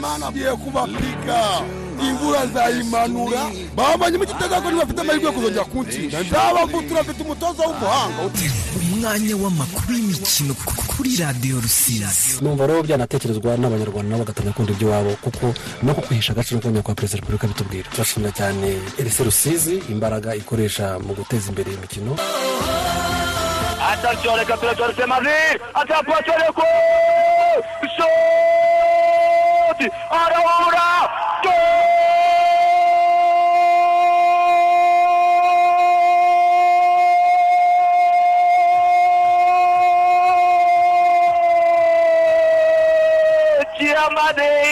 maana ndiye kubapika ingura za imanura. Baba nyimujitega ko nibafite amahirwe yo kuzoja kuntshinda nzabagutura mfite w'umuhanga umwanya w'amakuru y'imikino kuri radiyo rusizi. Numva rero byanatekerezwa n'abanyarwanda nabo bagatangira gukunda iby'iwabo kuko no kukwihesha agaciro kongera kwa perezida wa repubulika bitubwira. Turashimira cyane erese rusizi imbaraga ikoresha mu guteza imbere imikino. Attention les capitulaires c'est Marie Attention le coup Friday.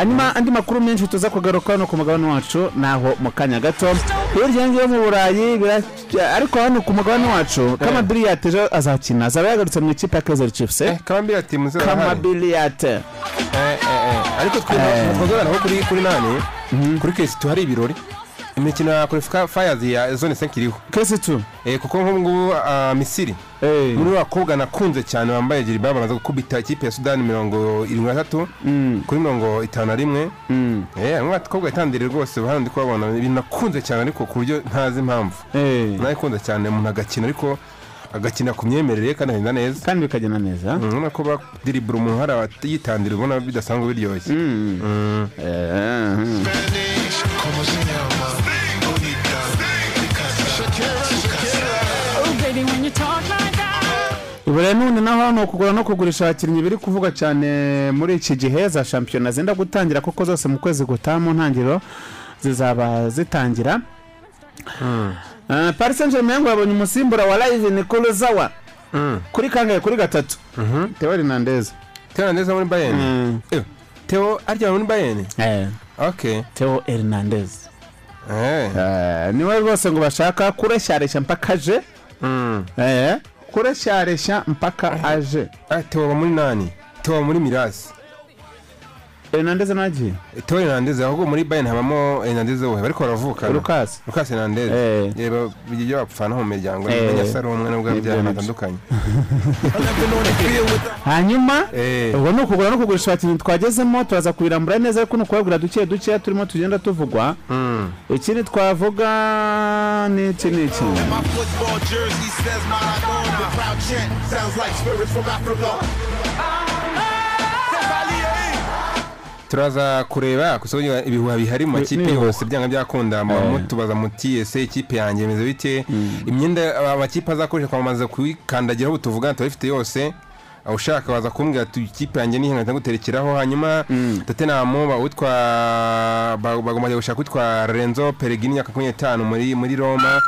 Hanyuma andi makuru menshi tuza kugaruka no ku mugabane wacu naho mu kanya gato. Hirya yo mu burayi ariko hano ku mugabane wacu kamabiliyate ejo azakina. Azaba yagarutse mu ikipe ya kaizer chiefs eh? kamambirati muze kamabiliyate ariko twazorana nko kuri kuri nani kuri kesi tuhari ibirori. Imikino ya qualifica fires ya zone 5 iriho kesi tu? Eh kuko nk'ubu ngubu ah, misiri. Eh. muri bakobwa nakunze cyane bambaye jiriba bamaze gukubita ikipe ya sudani mirongo irindwi na tatu kuri mirongo itanu na rimwe. Eh hamwe bakobwa itandire rwose hano ndi kubabona ibintu nakunze cyane ariko ku buryo ntazi impamvu. Eh. nakunze cyane umuntu agakina ariko agakina ku myemerere kandi agenda neza. Kandi bikagenda neza. Mm, urabona ko badiribura umuntu hari abayitandira ubona bidasanzwe biryoshye. Eh, hmm. rero none naho ni ukugura no kugurisha abakinnyi biri kuvuga cyane muri iki gihe za shampiyona zenda gutangira kuko zose mu kwezi gutaha mu ntangiriro zizaba zitangira. Ah, paris saint germain ngo yabonye umusimbura wa live nikolozawa kuri kangahe kuri gatatu. Teo hernandez. Teo Hernandez muri Bayern. Mm. Eh, Teo arya muri Bayern? Eh, okay teo hernandez. Eh. Eh, ni we rwose ngo bashaka kureshyaresha mpaka aje Eh, kureshyaresha mpaka aje. Ah Teo aba muri nani? Teo aba muri Mirasi. Hernandez nagiye Teo Hernandez ahubwo muri Bayern habamo Hernandez we bariko baravuka. Lucas. Lucas Hernandez. Eh. yeba bijya bapfana mu miryango. Eh. n'abanyasaro umwe nubwo byari bitandukanye hanyuma eh. ubwo ni ukugura no kugurisha abakinnyi twagezemo turaza kubirambura neza ariko ni ukubabwira duke duke turimo tugenda tuvugwa. Mm. ikindi twavuga ni iki ni iki? Crowd chant sounds like spirits from Africa. turaza kureba kusohoka ibihuha bihari mu makipe yose byanga byakunda. Eh. mutubaza muti ese ikipe yanjye imeze bite? Imyenda aba- amakipe azakoresha kwamamaza kuyikandagiraho tuvugana turabifite yose. Ushaka waza kumbwira ati ikipe yanjye nihe nkahita nguterekeraho? Hanyuma ba- witwa ba- bagomba kujya gushaka witwa renzo peregrini imyaka makumyabiri n'itanu muri muri roma.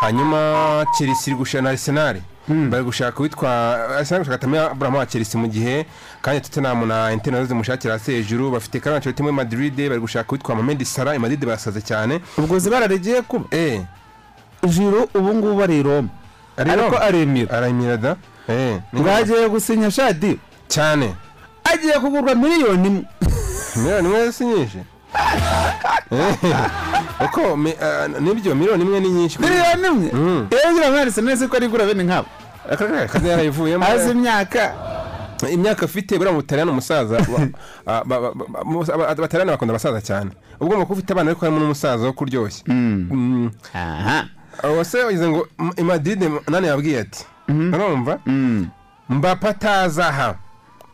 Hanyuma chelsea iri gushaka na arsenal. Bari gushaka witwa arsenal gushaka tamia abraham wa chelsea mu gihe kandi tottenham na inter na zo zimushakira hasi hejuru bafite karani ancelotti muri madrid bari gushaka witwa mohamed salah i madrid barasaze cyane. Ubwo zibara rigiye kuba eh. Jiro ubu ngubu ari i roma Ari ariko aremera arayimira da? Eh ni- bwagiye gusinya shadi. Cyane. Agiye kugurwa miliyoni imwe. Miliyoni imwe si nyinshi? Eh, uko ah, ni byo miliyoni imwe ni nyinshi miliyoni imwe? Mm. iyo ngira arsenal neza ko ari igura bene nkabo. Akazi yarayivuyemo azi imyaka. Imyaka afite buriya mu butaliyani umusaza abataliyani bakunda abasaza cyane. Ubwo mu kuba ufite abana ariko harimo n'umusaza wo kuryoshya. Mm. aha. Wase wagize ngo m- i madrid nani yabwiye ati? Urumva? Mbapa atazaha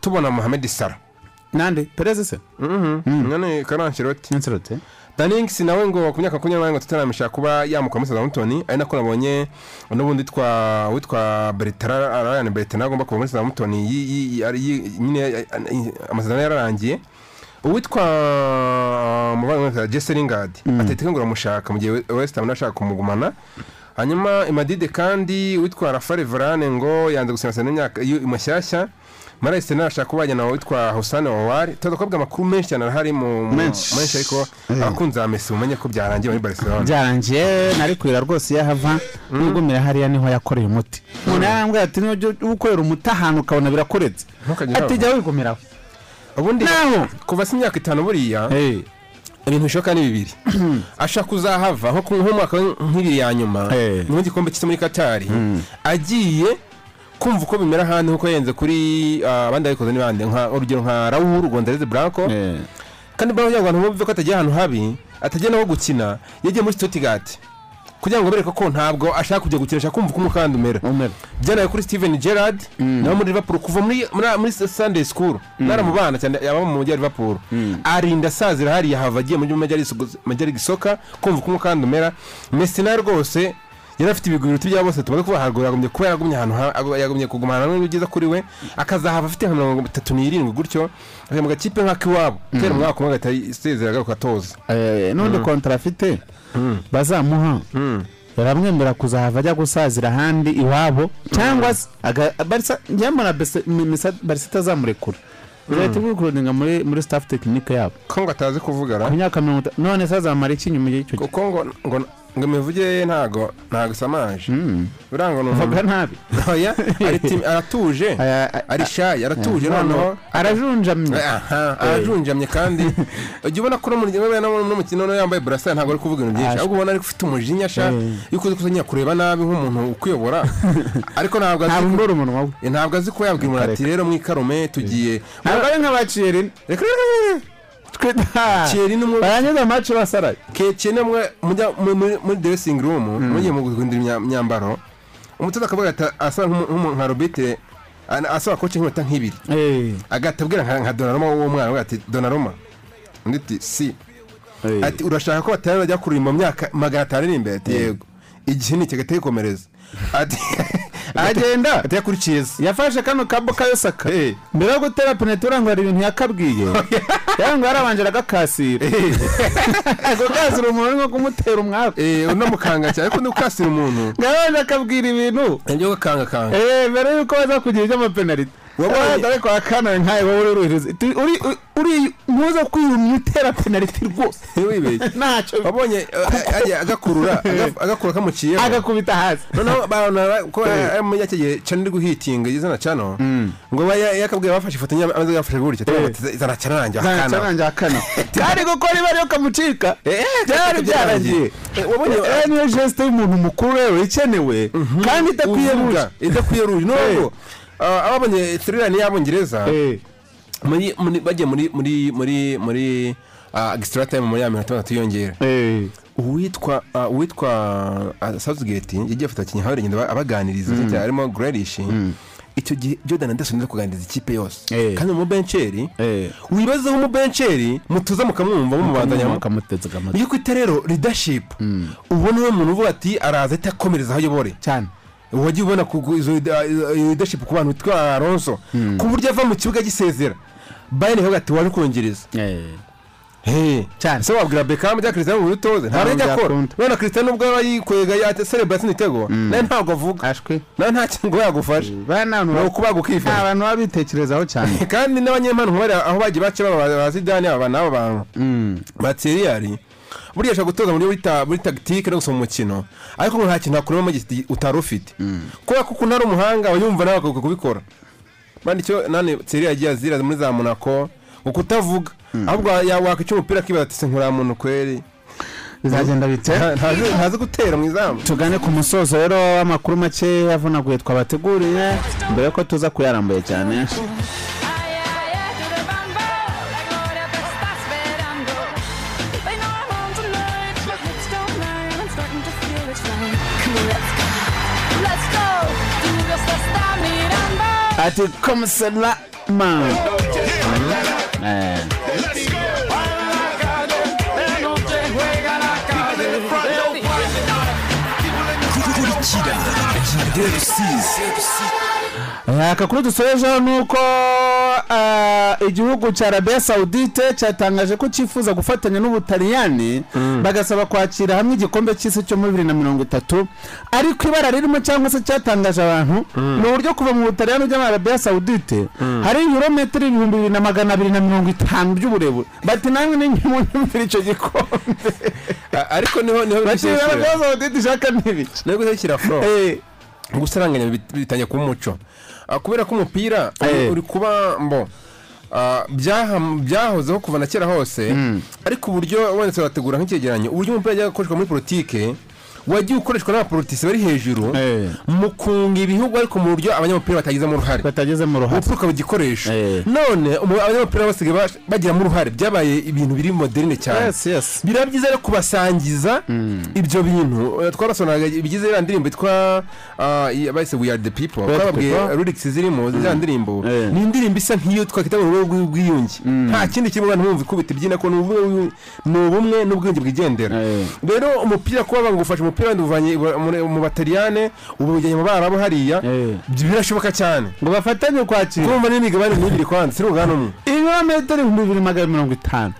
tubona mohamed salah. Nande perez se. None karanshiroti nserote danings nawe ngo ku myaka makumyabiri tottenham ishaka kuba yamukwa muri southampton ari nako nabonye n'ubundi witwa witwa bertrand ryan bertrand agomba kuva muri yi- nyine amasezerano yararangiye. Uwitwa muvandimwe jesse lingard atetika ngo uramushaka mu gihe west ham ashaka kumugumana. Hanyuma imadide kandi witwa rafael varane ngo yanze gusinya amasezerano y'imyaka mashyashya. Muri arsenal ashaka kuba yajyana witwa husane wawari tuza kubabwa amakuru menshi cyane arahari mu mu- Menshi. ariko abakunzi ba mesi mumenye ko byarangiye muri barcelona. Byarangiye nari kurira rwose iyo ahava. Nugumira hariya ni ho yakoreye umuti. Umuntu yarambwira ati niba ujya ukorera umuti ahantu ukabona birakoretse ati jya wigumiraho ubundi kuva se imyaka itanu buriya Eh, ibintu bishoboka ni bibiri. Ashaka kuzahava nko ku- nk'umwaka nk'ibiri ya nyuma Eh. mu gikombe cy'isi muri katari agiye kumva uko bimera ahandi nk'uko yenze kuri ah, abandi babikoze n'abandi nka urugero nka rawuru rwondereze branco eh, kandi mbona kugira ngo abantu bumve ko atagiye ahantu habi atagiye naho gukina yagiye muri stuttgart. Kugira ngo bereke ko ntabwo ashaka kujya gukina ashaka kumva uko umukanda umera. Byanaye kuri steven gerard nawe muri liverpool kuva muri sunday school. Naramubana cyane yaba mu mujyi wa liverpool. Arinda asazira hariya hava agiye muri major gisoka kumva uko umukanda umera messi nawe rwose yari afite ibigwi ibya bose tumaze kuba haruguru yagumye kuba yaragumye ahantu ha- ag- yagumye kuguma ahantu hamwe byiza kuri we akazahava afite nka mirongo itatu n'irindwi gutyo akajya mu gakipe nk'ak'iwabo kera umwaka umwe agahita isezera agaruka atoza. Eh, n'undi kontara afite bazamuha. Baramwemera kuzahava ajya gusazira ahandi iwabo cyangwa se aga- Barca- njyewe mbona Bese- mi- misa- barisa itazamurekura. Izahita igukurodinga muri muri staff tekinike yabo. Ko ngo atazi kuvugara ku myaka mirongo itanu none se azamara iki nyuma y'icyo gihe? Ngo imivuge ye ntago ntago isamaje buriya ngo ni umuntu nabi oya ari timi- aratuje. Ari shayi aratuje noneho. arajunjamye. Aha arajunjamye kandi. Ujya ubona ko n'umukino no yambaye burasa ntabwo ari kuvuga ibintu byinshi. Aje. ahubwo ubona ari ufite umujinya sha Eh. yuko uzi kureba nabi nk'umuntu ukuyobora. Ariko ntabwo azi umunwa we. Eh, ntabwo azi ko yabwira umuntu ati rero mwikarume tugiye. Ntabwo ari nk'abaciyeri reka Thierry umwe- barangiza amacu basaraye. Keke namwe mujya mu- muri muri dressing room mugiye mu guhindura imya- imyambaro umutoza akavuga ati asa nka robitire asaba koci nk'iminota nk'ibiri. Agahita abwira nka donaroma w'uwo mwana avuga ati donaroma undi ati si. Ati urashaka ko batari bajya kuririmba mu myaka magana atanu iri imbere ati yego. Igihe ni iki agahita yikomereza ati Agenda. agahita yakurikiye se yafashe kano kabo kayosaka Eh. mbere yo gutera penetura ngo hari ibintu yakabwiye yaba ngo yarabanje aragakasira. Gukasira umuntu ni nko kumutera umwaku Eh, unamukanga cyane. Ariko ukasira umuntu. Ngo yabanje akabwira ibintu. Nibyo gukangakanga Eh, mbere yuko baza kugira iby'amapenaliti Wabonye- Wabonye ariko akana nkawe wowe uri uruhiriza Ti- uri uri ntuza kwiyumya utera penaliti rwose. Ntiwibeshye ntacyo wabonye eh, ajya agakurura aga- agakura kamuciyeho agakubita hasi. Noneho barabona ko ari muri iki gihe cano iri guhitinga izina cano ngo yakabwiye bafashe ifoto amaze yafashe gutya izana cano nanjye akana cyarangiye akana kandi kuko niba ariyo kamucika. Byari byarangiye Eh, wabonye Eh, niyo jesite y'umuntu mukuru rero ikenewe kandi idakwiye buja idakwiye ruje. Nubwo ababonye tirirani y'abongereza bagiye muri muri muri muri extra time muri ya minota itandatu yiyongera uwitwa uwitwa Southgate yagiye afata hawe agenda abaganiriza cyane harimo Grealish icyo gihe Jordan Anderson ari kuganiriza ikipe yose Eh. kandi umubenceri eh. wibazeho umubenceri mutuza mukamwumva mumubandanya bakamuteza amatwi iyo kwita rero leadership. Ubona uwo muntu uvuga ati araza ahita akomereza aho ayobore cyane wajya ubona izo leadership ku bantu bitwa Alonso ku buryo ava mu kibuga gisezera Bayern ivuga ati waje kongereza Hey. Cyane. ese wabwira Beckham cyangwa Cristiano ngo utoze? Ntabwo ajya akora byakunda. none Cristiano ubwo aba yikwega yaserebura sinitego nawe ntabwo avuga. Nawe nta kintu yagufasha ni ukubaga ukifasha abantu baba bitekerezaho cyane. Kandi n'abanyempano aho bagiye baca baba ba Zidane aba n'abo bantu. Ba Thierry buriya ashobora gutoza muri tagitike no gusoma umukino ariko nta kintu wakuramo utari ufite. Kubera ko ukuntu ari umuhanga aba yumva nawe akabwo kubikora. Kandi icyo nane Thierry yagiye azira muri za Monaco ngo kutavuga ahubwo ya- wakwica umupira akibaza ati se nk'uriya muntu kweri. Bizagenda bite Nta- ntazi gutera mu izamu. Tugane ku musozo rero w'amakuru make yavunaguye twabateguriye. Mbere ko tuza kuyarambuye cyane. Ati komisera man Eh. kurikira radiyo rusizi akakuru dusorejeho ni uko ah, igihugu cya arabiya sawudite cyatangaje ko cyifuza gufatanya n'ubutaliyani bagasaba kwakira hamwe igikombe cy'isi cyo muri bibiri na mirongo itatu ariko ibara ririmo cyangwa se cyatangaje abantu ni uburyo kuva mu butaliyani ujya muri arabiya sawudite hari ibirometero ibihumbi bibiri na magana abiri na mirongo itanu by'uburebure. Bati namwe ni nyumvira icyo gikombe. Ariko ni ho ni ho bati arabiya sawudite ishaka n'ibice ni ho gushyira furo Eh, gusaranganya bit- bitangiye kuba umuco kubera ko umupira uri- Eh. kuba mbo ah, byahozeho kuva na kera hose ariko uburyo wenda turategura nk'icyegeranyo uburyo umupira wajyaga ukoreshwa muri politike wagiye ukoreshwa n'abapolitisi bari hejuru Eh. mu kunga ibihugu ariko mu buryo abanyamupira batagizemo uruhare batagezemo uruhare urupfu ukaba igikoresho Eh. none abanyamupira basigaye bas- bagiramo uruhare byabaye ibintu biri moderne cyane. Yes, yes. biraba byiza rero kubasangiza ibyo bintu. Eh, twarasonaga ibigize iriya ndirimbo yitwa ah, bahise we are the people. Twababwiye lyrics zirimo ziriya ndirimbo. Eh. ni indirimbo isa nk'iyo twakwita mu rwego rw'ubwiyunge. Nta kindi kirimo abantu bumva ikubita ibyina ko ni ubumwe- n'ubwiyunge bwigendera. Rero umupira kuba banga ufashe umupira wenda uvanye mu bataliyane ubu ujyanye mu barabu hariya Eh. birashoboka cyane. Ngo bafatanye kwakira kumva n'imigabane myinshi iri kwanza si uruganda umwe ibirometero ibihumbi bibiri magana mirongo itanu.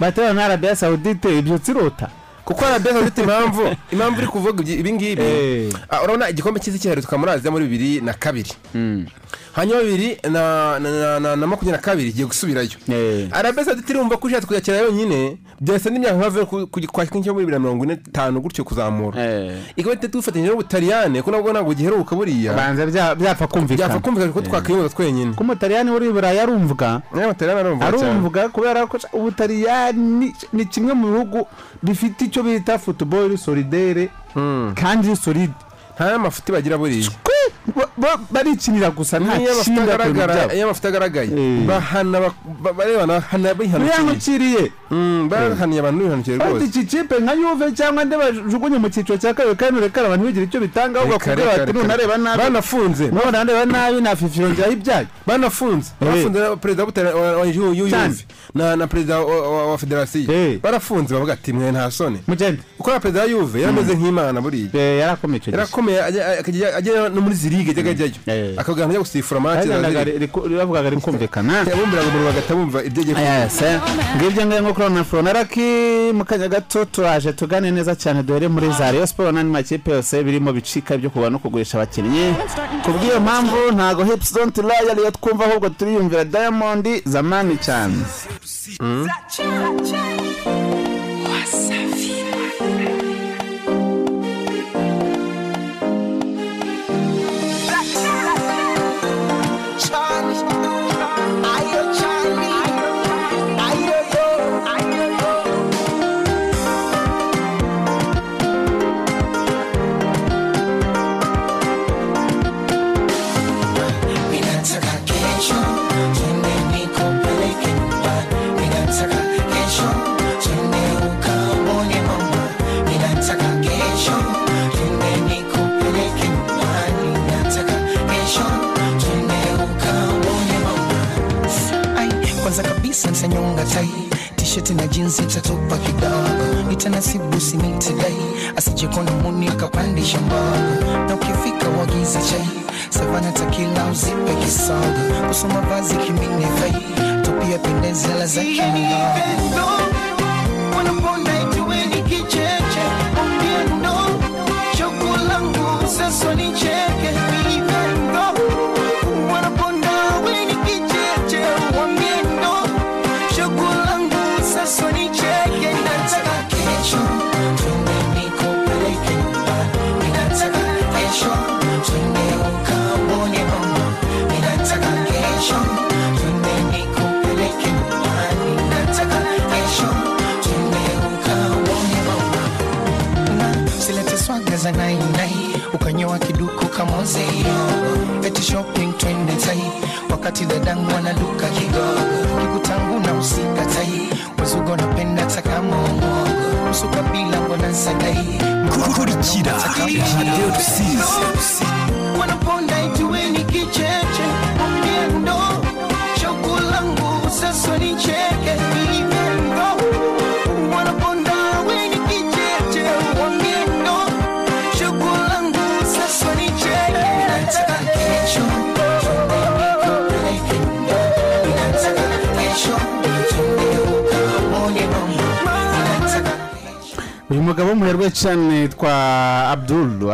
Baterana na arabiya sawudite ibyo tsirota kuko arabiya sawudite impamvu impamvu iri kuvuga ibyi- ibi ngibi. Eh. Ah, urabona igikombe cy'isi muri aziya muri bibiri na kabiri. Hanyuma bibiri na makumyabiri na kabiri igiye gusubirayo. Eh. arabiya sawudite irumva ko ishatse kuyakira yonyine byahise n'imyaka nk'avuye kwa kimwe cyo muri bibiri na mirongo ine itanu gutyo kuzamura. Ikaba itatu dufatanyije n'ubutaliyane ko nabwo ntabwo giheruka buriya. Banza bya- byapfa byapfa kumvikana kumvikana ko twakwiyoboza twenyine. Ko umutaliyani uri i burayi arumvwa arumvwa kubera ko ubutaliyani ni kimwe mu bihugu bifite icyo bita futuboro solidere kandi solide nta n'amafuti bagira buriya barikinira gusa nta kindi agaragara iyo amafuti agaragaye Eh. bahana barebana bahana bihanukiriye bihanukiriye Mm, bahaniye abantu bihanukiye Ati rwose iki kipe nka yuve cyangwa ndi bajugunye mu cyiciro cya kabiri kandi urekare abantu bigira icyo bitanga ahubwo Reka, bakubwira reka, bati reka. nunareba nabi banafunze none nareba nabi nafifiro njyaho ibyago banafunze Eh. bafunze na perezida wa- yuve na na perezida wa- federasiyo Eh. barafunze bavuga ati mwe nta soni mugende kuko na perezida wa yuve yarameze nk'imana buriya Eh, yarakomeye yarakomeye ajya- akajya ajya no muri zirige ajyaga ajyayo. Eh. akabwira ngo ajya gusifura make Yagendaga riku- bavugaga rikumvikana. Yabumbiraga umuntu bagahita bumva ibyo agiye eh. ngibyo ngibyo nko kurona foronaraki mu kanya gato turaje tugane neza cyane duhere muri za Rayon Sport n'andi makipe yose birimo bicika byo kugura no kugurisha abakinnyi. Ku bw'iyo mpamvu ntago hips don't lie ariyo twumva ahubwo turiyumvira Diamond zamani cyane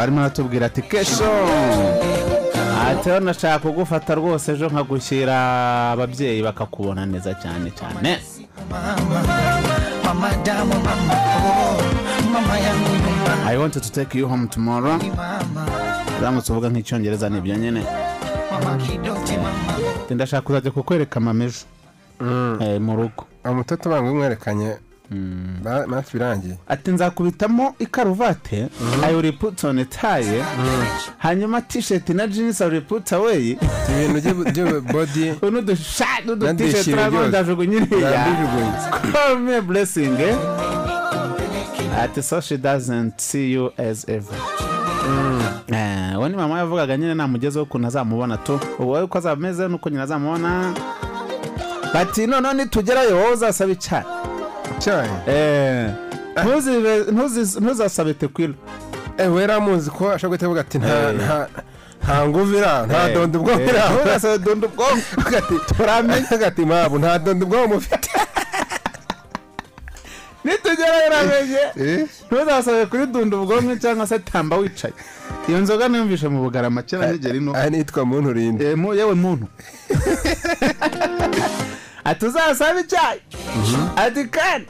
arimo aratubwira ati kesho ati nashaka kugufata rwose ejo nkagushyira ababyeyi bakakubona neza cyane cyane. I want to take you home tomorrow. Uramutse uvuga nk'icyongereza ni ibyo nyine. Ndashaka kuzajya kukwereka mama ejo. Eh, mu rugo. Umutoto banga umwerekanye ba- match birangiye ati nzakubitamo ikaruvate i will put on a tie. Hanyuma t-shirt na jeans i will put away. Ibintu byo- byo body. N'udusha n'udu t-shirt Nandishimye turabona byose. ndajugunya iriya Ndabijugunye. call me a blessing eh? ati so she doesn't see you as ever. Eh, uwo ni mama yavugaga nyine namugezeho ukuntu azamubona tu. Ubu wowe uko azaba ameze nuko nyine azamubona. Bati noneho nitugerayo wowe uzasaba icyayi cyayi Eh, ntuzi- ntuzasabe tekwila eh wera amuzi ko ashobora guhita avuga ati nta nta nta dondo ubwonko ira ntuzasabe dondo ubwonko agati turamenye agati mpamvu nta dondo ubwonko mufite. Nitugerayo uramenye Eh? ntuzasabe kuri dunda ubwonko cyangwa se tamba wicaye. Iyo nzoga niyumvishe mu bugarama kera nigera ino aha nitwa muntu urinde Eh, yewe muntu. ati uzasaba icyayi ati kandi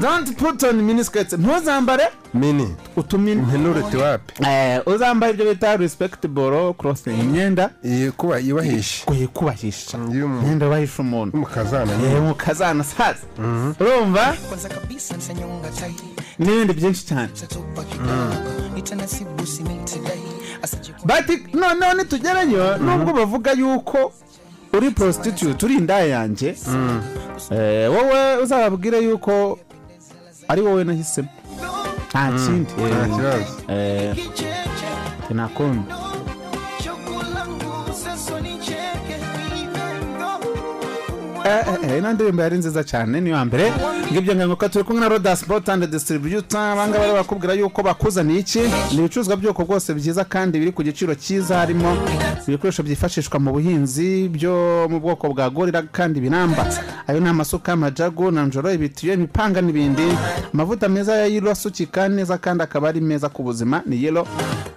don't put on miniskirts. Ntuzambare mini. Utumini. Ntinuruti wapi? Eh, uzambare ibyo bita respectable clothing imyenda. Iyi kuba yubahishe kubahisha y'umu- imyenda yubahisha umuntu. Y'umukazana Eh, nyine mu kazana saza urumva nsanyonga tai n'ibindi byinshi cyane. Bati noneho nitugerayo nubwo bavuga yuko uri prostitute uri indaya yanjye eh, wowe uzababwire yuko ari wowe nahisemo. Nta kindi. Nta Eh, kibazo eh, Eh, eh, ino ndirimbo yari nziza cyane niyo ya mbere. Ngibyo nkanguka turi kumwe na roda sport and distributor. Abangaba bari bakubwira yuko bakuzaniye iki? Ni ibicuruzwa by'ubwoko bwose byiza kandi biri ku giciro cyiza harimo ibikoresho byifashishwa mu buhinzi byo mu bwoko bwa gorira kandi biramba ayo ni amasuka amajago nanjoro ibitiyo imipanga n'ibindi. Amavuta meza ya yiro asukika neza kandi akaba ari meza ku buzima ni yelo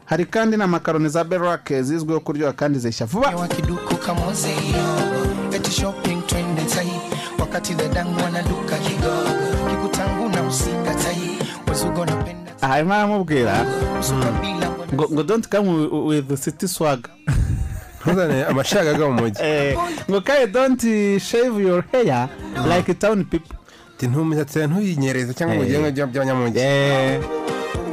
hari kandi n'amakaroni za berake zizwiho kuryoha kandi zishya vuba. Wa kiduku kamozeyo eti shopping twende tai wakati dadangu anaduka kigogo kikutangu na usika tai. Wezugo napenda aha arimo aramubwira usuka bila ngoda ngo ngo don't come wi- with the city swag. Ntuzane amashagaga mu mujyi eh, ngo kaye don't shave your hair like town people. Ati ntumisatsi yawe ntuyinyereze cyangwa ngo ugire nk'ibyo by'abanyamujyi eh,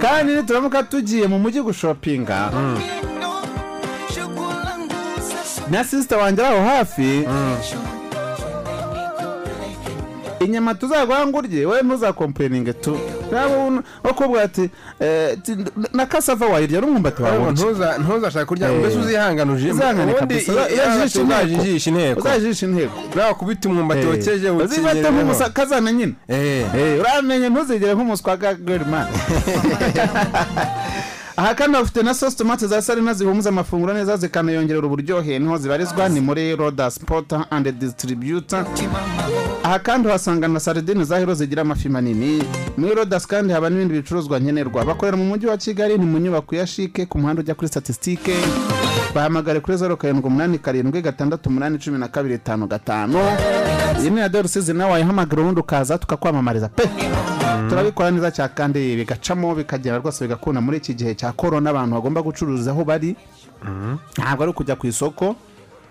kandi nituramuka tugiye mu mujyi gushopinga chokulangu sasa na sisita wanjye aho hafi. Inyama tuzaguha ngo urye wowe ntuzakompeninge tu. Nabo bakubwira ati eh, na kasava wayirya n'umwumbati wawe ahubwo urya. ntuza ntuzashaka kurya Eh. mbese uzihangane uje Uzihangane ubundi iyo- uzajijisha inteko. uzajijisha inteko. Nawe kubita umwumbati wokeje uzifate nk'umusakazana nyine. Eh. Eh, uramenye ntuzigere nk'umuswa ga gerimani aha kandi bafite na sosi tomate za sarina zihumuza amafunguro neza zikanayongerera uburyohe. Niho zibarizwa ni muri roda sipota andi disitiribiyuta aha kandi uhasanga na saridini za hero zigira amafi manini. Muri rodas kandi haba n'ibindi bicuruzwa nkenerwa. Bakorera mu mujyi wa kigali ni mu nyubako ya shike ku muhanda ujya kuri statisitike bahamagare kuri zeru karindwi umunani karindwi gatandatu umunani cumi na kabiri tanu gatanu. Iyi ni radiyo rusizi nawe wayihamagara ubundi ukaza tukakwamamariza. Pe! Turabikora neza cyane kandi bigacamo bikagera rwose bigakunda. Muri iki gihe cya korona abantu bagomba gucuruza aho bari. Ntabwo ari ukujya ku isoko.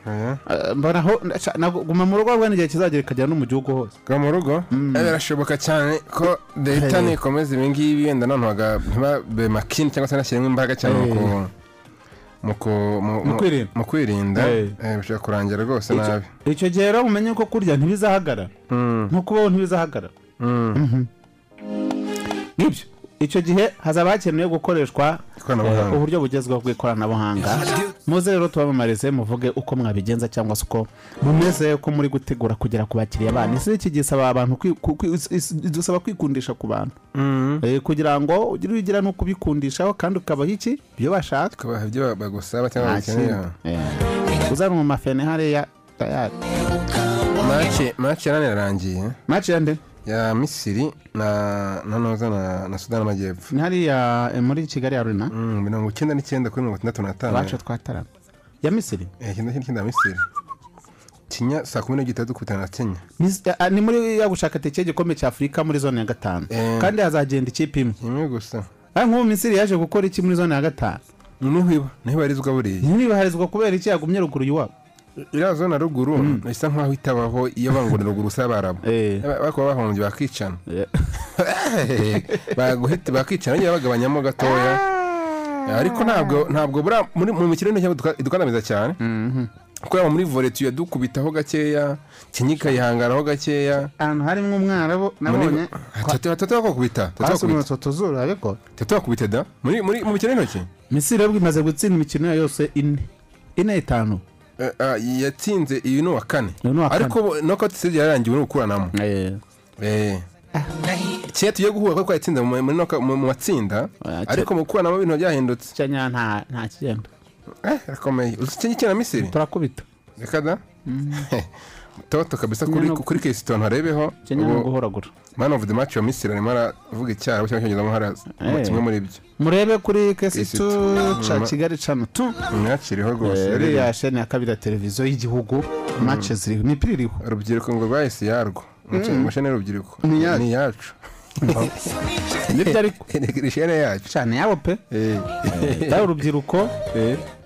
Eh. Eh, guma mu rugo rwe n'igihe kizagera ikagera no mu gihugu hose. Bwa mu rugo? Eh, birashoboka cyane ko leta nikomeza ibi ngibi wenda noneho ntibabe makini cyangwa se nashyiremo imbaraga cyane mu kwirinda. bishobora kurangira rwose nabi. icyo gihe rero mumenye ko kurya ntibizahagarara. Nko kubaho ntibizahagarara. Nk'ibyo icyo gihe hazaba hakenewe gukoreshwa uburyo bugezweho bw'ikoranabuhanga. Muze rero tubamamarize muvuge uko mwabigenza cyangwa se uko mumeze ko muri gutegura kugera ku bakiriya banyu. Isi iki gisaba abantu dusaba kwikundisha ku bantu. Eh, kugira ngo ugire ugira no kubikundishaho kandi ukabaha iki? Ibyo bashaka. Ukabaha ibyo bagusaba cyangwa bakeneye. Eh. uzana mu mafene hariya. Tayari. Mace mace yarane yarangiye? Maci ya nde? Ya misiri na na noza na, na sudani y'amajyepfo ni hariya eh, muri kigali arena Mm, mirongo icyenda n'icyenda kuri mirongo itandatu n'atanu bacu twatarama ya misiri? Eh, icyenda n'icyenda ya misiri. Kinya saa kumi n'ebyiri dukubitana na kenya. Eh, ah, ni muri ya gushaka teke y'igikombe cya afurika muri zone ya gatanu. Kandi hazagenda ikipe imwe. Imwe gusa. Nk'ubu misiri yaje gukora iki muri zone ya gatanu? Niho iba ni ho ibarizwa buriya. Ntibibaharizwa kubera iki yagumye ruguru y'iwabo iriya zone ruguru isa nkaho itabaho iyo bangura ruguru barabo Eh. bakuba bahombye bakicana. Baguhita bakicana bagiye bagabanyamo gatoya. Ariko ntabwo ntabwo buriya muri mu mikino y'intoki duka- idukandamiza cyane. Kuko yaba muri vore tuya dukubitaho gakeya kenya ikayihangaraho gakeya. Ahantu harimo umwarabu nabonye tatu bakubita tuzuru ariko tatu bakubita da? Muri muri mu mikino y'intoki misiri imaze gutsinda imikino yose ine. Ine itanu. Eh, ah, yatsinze ni uwa kane. Uyu ni uwa kane. ariko nokauti stage yarangiwe no gukuranamo Eh. kera tugiye guhura kuko yatsinze mu matsinda Ah, ariko mu gukuranamo ibintu byahindutse. Kenya nta nta kigenda. Eh rakomeye. Uzi kenya misiri? Turakubita. Reka da. toto kabisa kuri kuri kesitoni harebeho man of the match wa misiri arimo aravuga icyaro cyangwa icyongereza hariya Eh. kimwe muri byo. Murebe kuri kesi Kesi tu tu. ca Mm. kigali cano tu mwakiriho rwose Eh, yari iriya sheni ya kabiri ya televiziyo y'igihugu mace ziriho imipira iriho. Urubyiruko ngo rwahise yarwo. Amashani y'urubyiruko. Ni iyacu. ni iyacu ni byo ariko ni ishene yacu. Cyane yabo pe. Eh. yaba urubyiruko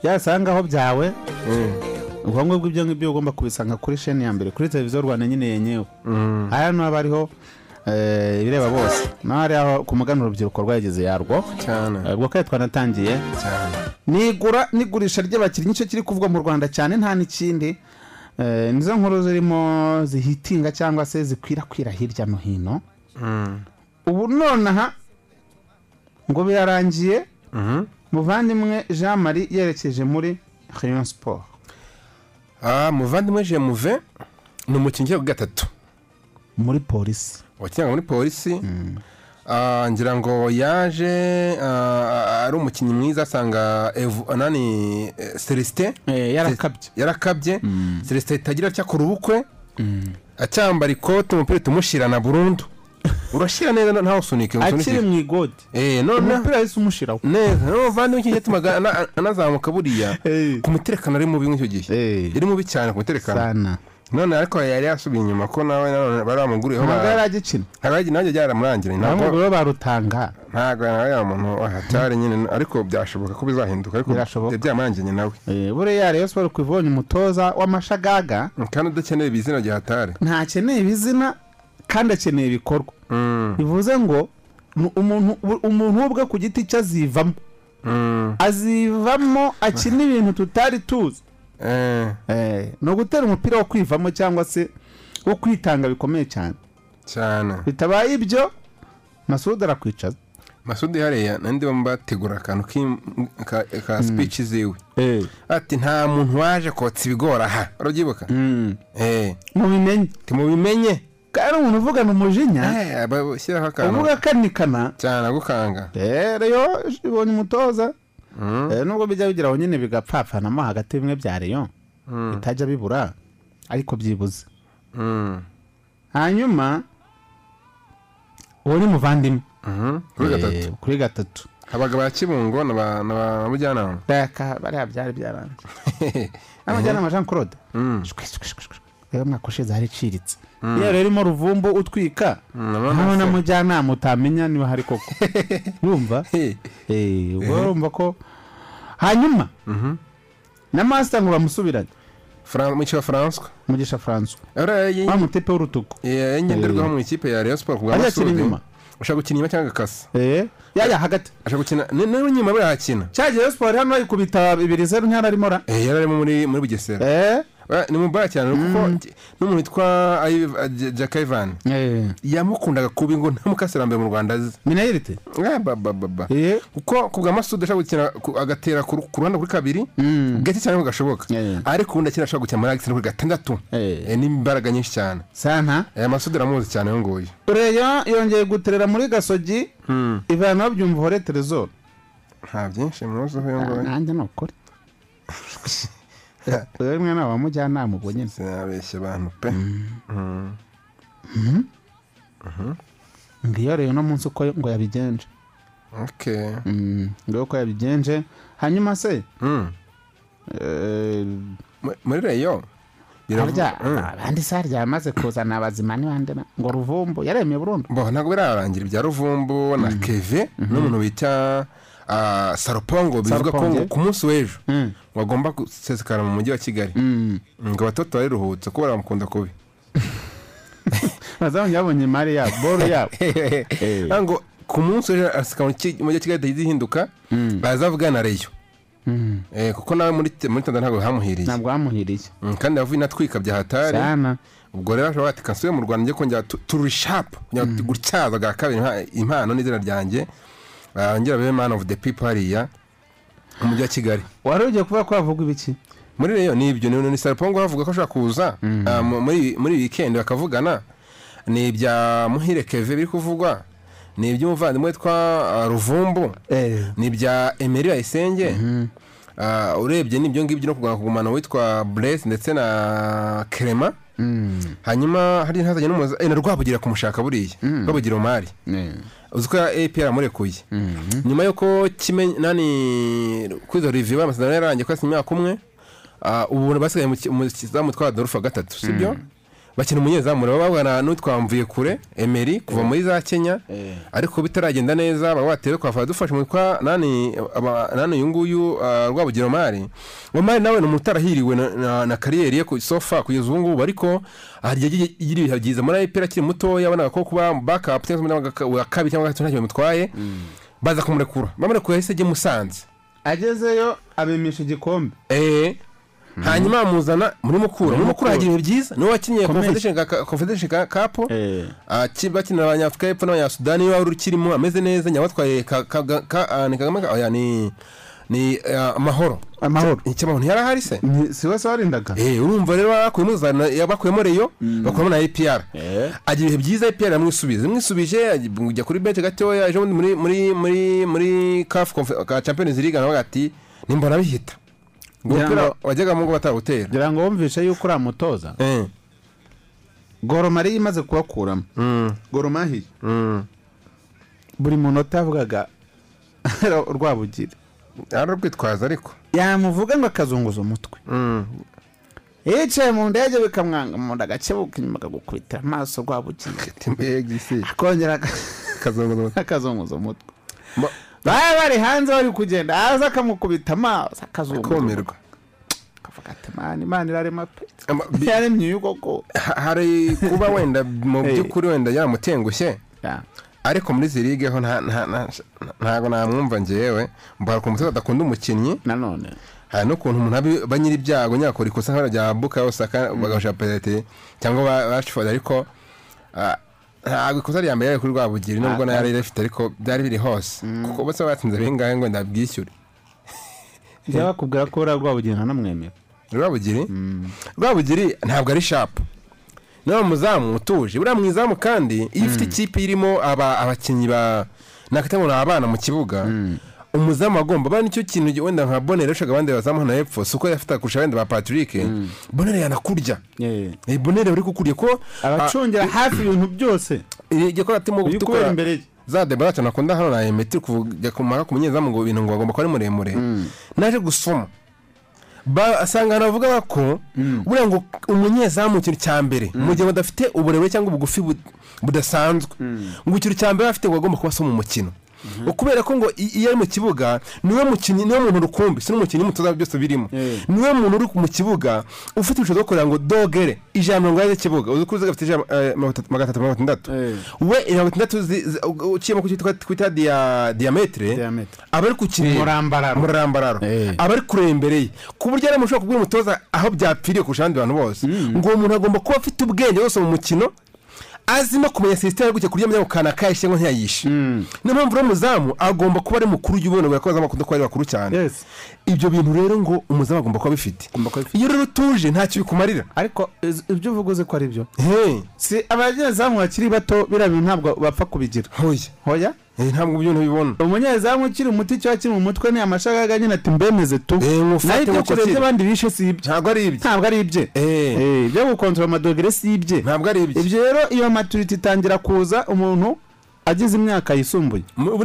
yasangaho byawe. Eh. Ubwonko bw'ibyo ngibyo ugomba kubisanga kuri sheni ya mbere kuri televiziyo rwanda nyine yenyewe aya hano haba hariho eh, ibireba bose. Naho aho ku mugani urubyiruko rwageze yarwo. Cyane. Eh, ubwo kare twanatangiye. Nigura n'igurisha ry'abakinnyi ni cyo kiri kuvugwa mu rwanda cyane nta n'ikindi. Eh, nizo nkuru zirimo zihitinga cyangwa se zikwirakwira hirya no hino. Mm. ubu nonaha ngo birarangiye. Mhm. muvandimwe jean marie yerekeje muri Ah, muvandimwe jemuve ni umukinnyi ugiye ku gatatu. Muri polisi. Wakinaga muri polisi? Ah, ngira ngo yaje ah, ari umukinnyi mwiza asanga nani celestin. Eh, yarakabye. Yarakabye. Celestin itagira acyakora ubukwe acyambara ikote umupira tumushirana burundu. Urashira neza ntawe usunike akiri mu igodi eh none umupira yahise umushiraho neza no muvandimwe iki cyatumaga ana- anazamuka buriya ku mutekano ari mubi nk'icyo gihe yari mubi cyane ku mutekano none ariko yari yasubiye inyuma ko nawe bari bamuguriyeho ntabwo yari agikina nanjye byaramurangira ntabwo abamugore barutanga ntabwo nawe yari umuntu wahatari nyine ariko byashoboka ko bizahinduka ariko byaramurangiye nawe Eh, buriya rayon sport ku ivonye umutoza w'amashagaga kandi udakeneye izina rya hatari ntakeneye ibizina kandi akeneye ibikorwa. Mm, bivuze ngo umuntu umuntu we ubwe ku giti cye azivamo. Mm, azivamo akina ibintu tutari tuzi. Eh, Eh, ni ugutera umupira wo kwivamo cyangwa se wo kwitanga bikomeye cyane. Cyane. Bitabaye ibyo masudi arakwicaza masudi hariya nandi bamubategura akantu ka- ka speech ziwe. Ati nta muntu waje kotsa ibigori aha. Urabyibuka eh. Mubimenye. Timubimenye? Kandi umuntu uvugana umujinya eh bashyiraho akantu. Uvuga akanikana cyane agukanga. Rero yo ibonye umutoza. Eh, nubwo bijya bigeraho nyine bigapfapfanamo hagati bimwe bya reyo bitajya bibura ariko byibuze. Mm, hanyuma uwo ni muvandimwe kuri gatatu. Eh, kuri gatatu. Habaga ba kibungo na reka bariya byari byarangiye amajyanama jean claude. Rero umwaka ushize hari iciritse. Iyo rero irimo ruvumbu utwika. Mm, ntaho nabona na se. mujyanama utamenya niba hari koko. Urumva Eh, Eh, ubwo urumva ko hanyuma mhm. na masita ngo bamusubirane. Fran- mu kiba François mugisha Uriya wa mutepe w'urutugu ye- yengenderwaho mu ikipe ya Rayon Sport ku bwa Masudi ushaka gukina inyuma cyangwa agakasa Eh, yaya hagati. Ashaka gukina ni ni inyuma buriya hakina cyagiye siporo hano bayikubita bibiri zeru ntiyari arimo ra. Eh yari arimo muri Bugesera. Eh, Eh, ni mubara cyane kuko n'umuntu witwa Ayiv- J- Jack Ivan eh, yamukundaga kubi ngo ntamukasira mbere mu Rwanda azi minayirite Eh, ba ba ba ba Eh, kuko ku bwa Masudi ashaka gukina agatera ku ru- ku ruhande kuri kabiri mm, gake cyane ngo gashoboka Eh. ariko ubundi akina ashaka gukina muri agisi kuri gatandatu Eh. Eh, n'imbaraga nyinshi cyane santa aya Masudi aramuzi cyane uyu nguyu reyo yongeye guterera muri gasogi Hmm. ivana babyumva hore terezoro nta byinshi muziho uyu nguyu nanjye ni ukuri rero mwe ni abamujyanama ubwo nyine. Sinabeshya abantu pe. Mm. ngiyo rero uno munsi uko ngo yabigenje. Mm, ngiyo uko yabigenje hanyuma se? Mm. eh, Mu- muri reyo? Harya Mm. abandi se harya yamaze kuzana abazima n'ibandi ngo ruvumbu yaremeye burundu. Bo ntabwo birarangira ibya ruvumbu na keve n'umuntu bita ah, sarupongo bivuga ko ngo ku munsi w'ejo. Mm. Bagomba gusesekara mu mujyi wa kigali. Mm. ngo abatoto bariruhutse kuko baramukunda kubi. Bazabonye babonye imari yabo boro yabo. Ngo ku munsi w'ejo aseka mu umujyi wa kigali itagize ihinduka bazavuga na reyo. Mm. Eh, kuko nawe muri tanzania ntabwo hamuhiriye ntabwo bamuhiriye. Mm, kandi yavuye inatwika bya hatari. Ubwo rero ashobora ati kansubiye mu rwanda njye kongera tu- turishapu kugira ngo gutyaza bwa kabiri impa- impano n'izina ryanjye. Barangira babe man of the people hariya. Mu mujyi wa kigali. Wari ugiye kuvuga ko havuga ibiki? Muri reyo ni ibyo. Ni ni sarapongo bavuga ko ashobora kuza ah, mu- muri muri weekend bakavugana. Ni ibya muhire keve biri kuvugwa. Ni iby'umuvandimwe witwa ah, ruvumbu. Ni ibya emeri bayisenge. Ah, urebye n'ibyo ngibyo no kugana kugumana witwa buresi ndetse na kerema hanyuma hari ntazajya n'umuza eh, na rwabugira kumushaka buriya. Rwabugira umari uzi ko APR amurekuye. Nyuma y'uko nani kwizo riviva amasezerano yarangiye ko yasinye imyaka umwe ah, ubu basigaye mu ki- mu kizamu twa wa gatatu sibyo bakina umunyezamu. Rero babwana n'utwamvuye kure Emery kuva muri za Kenya. Ariko bitaragenda neza baba batewe kwa fa dufashe mu kwa nani uyu nguyu ah, Rwabugira Omari Omari nawe ni umuntu utarahiriwe na, kariyeri ye ku sofa kugeza ubu ngubu. Ariko hari igihe igira ibihe byiza muri APR akiri mutoya abonaga ko kuba backup cyangwa se umunyamabanga wa kabiri cyangwa gatatu ntacyo bimutwaye baza kumurekura bamurekura yahise ajya i Musanze. Agezeyo abimisha igikombe. Eh. Hanyuma bamuzana muri mukura muri mukura hagira ibihe byiza. Niwe wakinnye confederation cup Eh. Aki- bakinira abanyafurika y'epfo n'abanyasudani niba wari ukirimo ameze neza. Ka- ah, ni kagame ni ni ah, amahoro. Amahoro. Icyamahoro ntiyari ahari se? Si wese warindaga. Eh, urumva rero bakuyemo bakuyemo reyo bakuramo na APR agira ibihe byiza APR yamwisubiza imwisubije ajya kuri benshi gatoya ejo bundi muri muri muri muri Confe- ka Champions League aravuga ati nimbona bihita. Umupira ngo- wajyagamo ngo batawutera kugira ngo wumvishe yuko uriya mutoza Eh, goromari imaze kubakuramo mm, goromahiye mm. buri munota yavugaga rwabugira ari urwitwazo ariko. Yamuvuga ngo akazunguza umutwe. Mm. yicaye mu ndege bikamwanga mu nda agakebuka inyuma akagukubitira amaso isi akongera kazunguza akazunguza umutwe. baba bari hanze bari kugenda. Aza akamukubita amaso akazunguza kumirwa akavuga ati mani imana irarema pe yaremye uyu koko. Ha- hari kuba wenda mu by'ukuri wenda yamutengushye. Ya. ariko muri izi ligue ho nta- nta- nta- ntabwo namwumva njyewe mbara ukuntu umutoza adakunda umukinnyi. Nanone hari n'ukuntu umuntu aba- nyiri ibyago nyakora ikosa nk'ira rya buka osaka bagashaka penaliti cyangwa ba rashford ariko ah, ntabwo ikosa rya mbere yari kuri rwabugiri nubwo na yo yari rifite ariko byari biri hose. Kuko bose batsinze bingahe ngo ndabwishyure njya bakubwira ko uriya rwabugira ntanamwemera. Rwabugiri? Rwabugiri ntabwo ari shapu niba muzamu utuje buriya mu izamu kandi iyo ufite ikipe irimo aba- abakinnyi ba ni abana mu kibuga. Umuzamu agomba bari ni cyo kintu wenda nka bonere ushaka abandi bazamu hano hepfo si uko yafite kurusha abandi ba patrick. Bonere yanakurya. Eh, bonere uri kukurya ko abacungira hafi ibintu byose. igikora atimo kubera imbere ye. Za debora cyane akunda hano na emeti kujya kumara ku munyezamu ngo ibintu ngo agomba kuba ari muremure. Naje gusoma. Ba- asanga ahantu bavuga ko buriya ngo umunyezamu ikintu cya mbere mu gihe badafite uburebure cyangwa ubugufi bu- budasanzwe. Ngo ikintu cya mbere afite ngo agomba kuba asa mu mukino kubera ko ngo iyo ari mu kibuga ni we mukinnyi ni we muntu rukumbi si n'umukinnyi mutoza byose birimo. Niwe muntu uri mu kibuga ufite ubushobozi bwo kugira ngo dogere ijana mirongo inani z'ikibuga uzi ko uziga afite ijana eh, mirongo itatu- magana atatu mirongo itandatu we mirongo itandatu uciyemo ku cyo twita- Diametre. aba ari kukireba Umurambararo. umurambararo aba ari kureba imbere ye. Ku buryo ari ushobora kubwira umutoza aho byapfiriye kurusha abandi bantu bose. Ngo uwo muntu agomba kuba afite ubwenge bwose mu mukino azi no kumenya sisiteme yo gukina kurya mu kantu akayishe ngo ntiyayishe. Niyo mpamvu rero umuzamu agomba kuba ari mukuru ujya ubona ko abazamu bakunda kuba ari bakuru cyane. Ibyo bintu rero ngo umuzamu agomba kuba abifite. Iyo rero utuje ntacyo bikumarira ariko iz- ibyo uvuga uzi ko ari byo si abanyezamu bakiri bato biriya bintu ntabwo bapfa kubigira. Hoya. Eh, ntabwo ibyo ntibibona umunyezamu ukiri muto icyo kiri mu mutwe ni amashagaga nyine ati mbemeze tu Eh, na yo ibitekerezo mukosire. by'abandi bishe si ibye ntabwo ari ibye ntabwo ari ibye Eh. Eh, ibyo gukontorora amadogere si ibye ntabwo ari ibye ibyo rero iyo maturiti itangira kuza umuntu agize imyaka yisumbuye Ibyo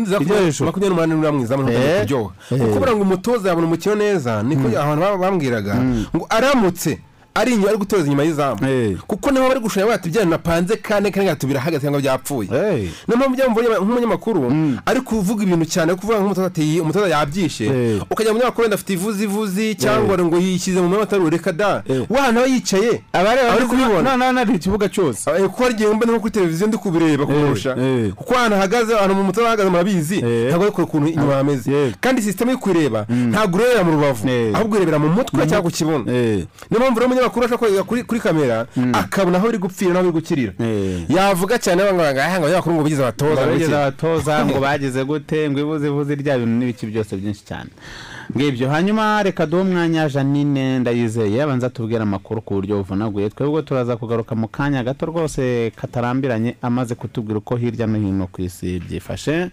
makumyabiri n'umunani uriya mwiza Eh. kuryoha Eh. kuko ngo umutoza yabona umukino neza niko abantu bambwiraga ngo aramutse ari inyuma ari gutoza inyuma y'izamu. Kuko ni ho bari gushanya bati bya napanze kane kane gatatu birahagaze cyangwa byapfuye. Niyo mpamvu mubonye nk'umunyamakuru ari kuvuga ibintu cyane kuvuga nk'umutoza umutoza yabyishe. Ukajya mu munyamakuru wenda afite ivuzi ivuzi cyangwa ngo yishyize mu mwanya reka da. Eh. wa nawe yicaye abari kubibona nari ikibuga cyose. Eh, kuko hari igihe mba nko kuri televiziyo ndi kubireba kumurusha kuko ahantu ahagaze ahantu mu mutoza ahagaze murabizi ntabwo ari kure ukuntu inyuma hameze. Yeah. kandi sisiteme yo kuyireba ntabwo urebera mu rubavu. Ahubwo urebera mu mutwe cyangwa ku kibuno niyo mpamvu rero umunyamakuru ashobora kuri, kamera akabona aho biri gupfira n'aho biri gukirira. Eh. yavuga cyane ngo ngo abanyamakuru ngo bigize abatoza ngo bageze iki." abatoza ngo bagize gute? Ngo ibuze ibuze rya bintu n'ibiki byose byinshi cyane. Ngibyo hanyuma reka duhe umwanya janine ndayizeye abanza tubwire amakuru ku buryo buvunaguye. Twebwe turaza kugaruka mu kanya gato rwose katarambiranye amaze kutubwira uko hirya no hino ku isi byifashe.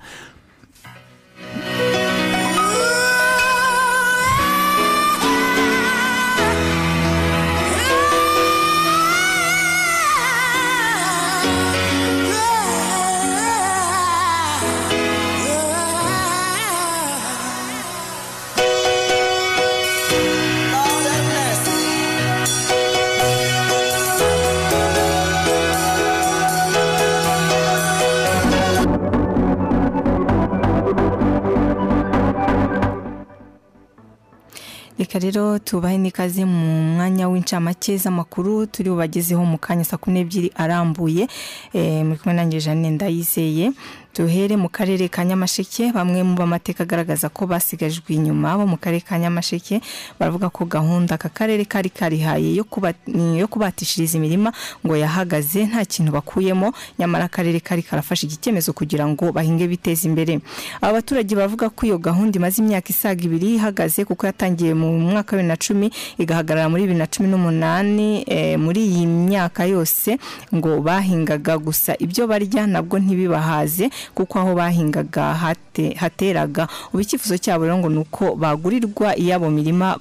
Reka rero tubahe n'ikaze mu mwanya w'incamake z'amakuru turi bubagezeho mu kanya saa kumi n'ebyiri arambuye. Eh, muri kumwe nanjye janine ndayizeye. Duhere mu karere ka nyamasheke bamwe mu b'amateka agaragaza ko basigajwe inyuma bo mu karere ka nyamasheke baravuga ko gahunda aka karere kari karihaye yo kuba- yo kubatishiriza imirima ngo yahagaze nta kintu bakuyemo nyamara akarere kari karafashe iki cyemezo kugira ngo bahinge biteza imbere. Aba baturage bavuga ko iyo gahunda imaze imyaka isaga ibiri ihagaze kuko yatangiye mu mwaka wa bibiri na cumi igahagarara muri bibiri na cumi n'umunani eh, muri iyi myaka yose ngo bahingaga gusa. Ibyo barya nabwo ntibibahaze kuko aho bahingaga hate- hateraga. Ubu icyifuzo cyabo rero ngo ni uko bagurirwa iyabo mirima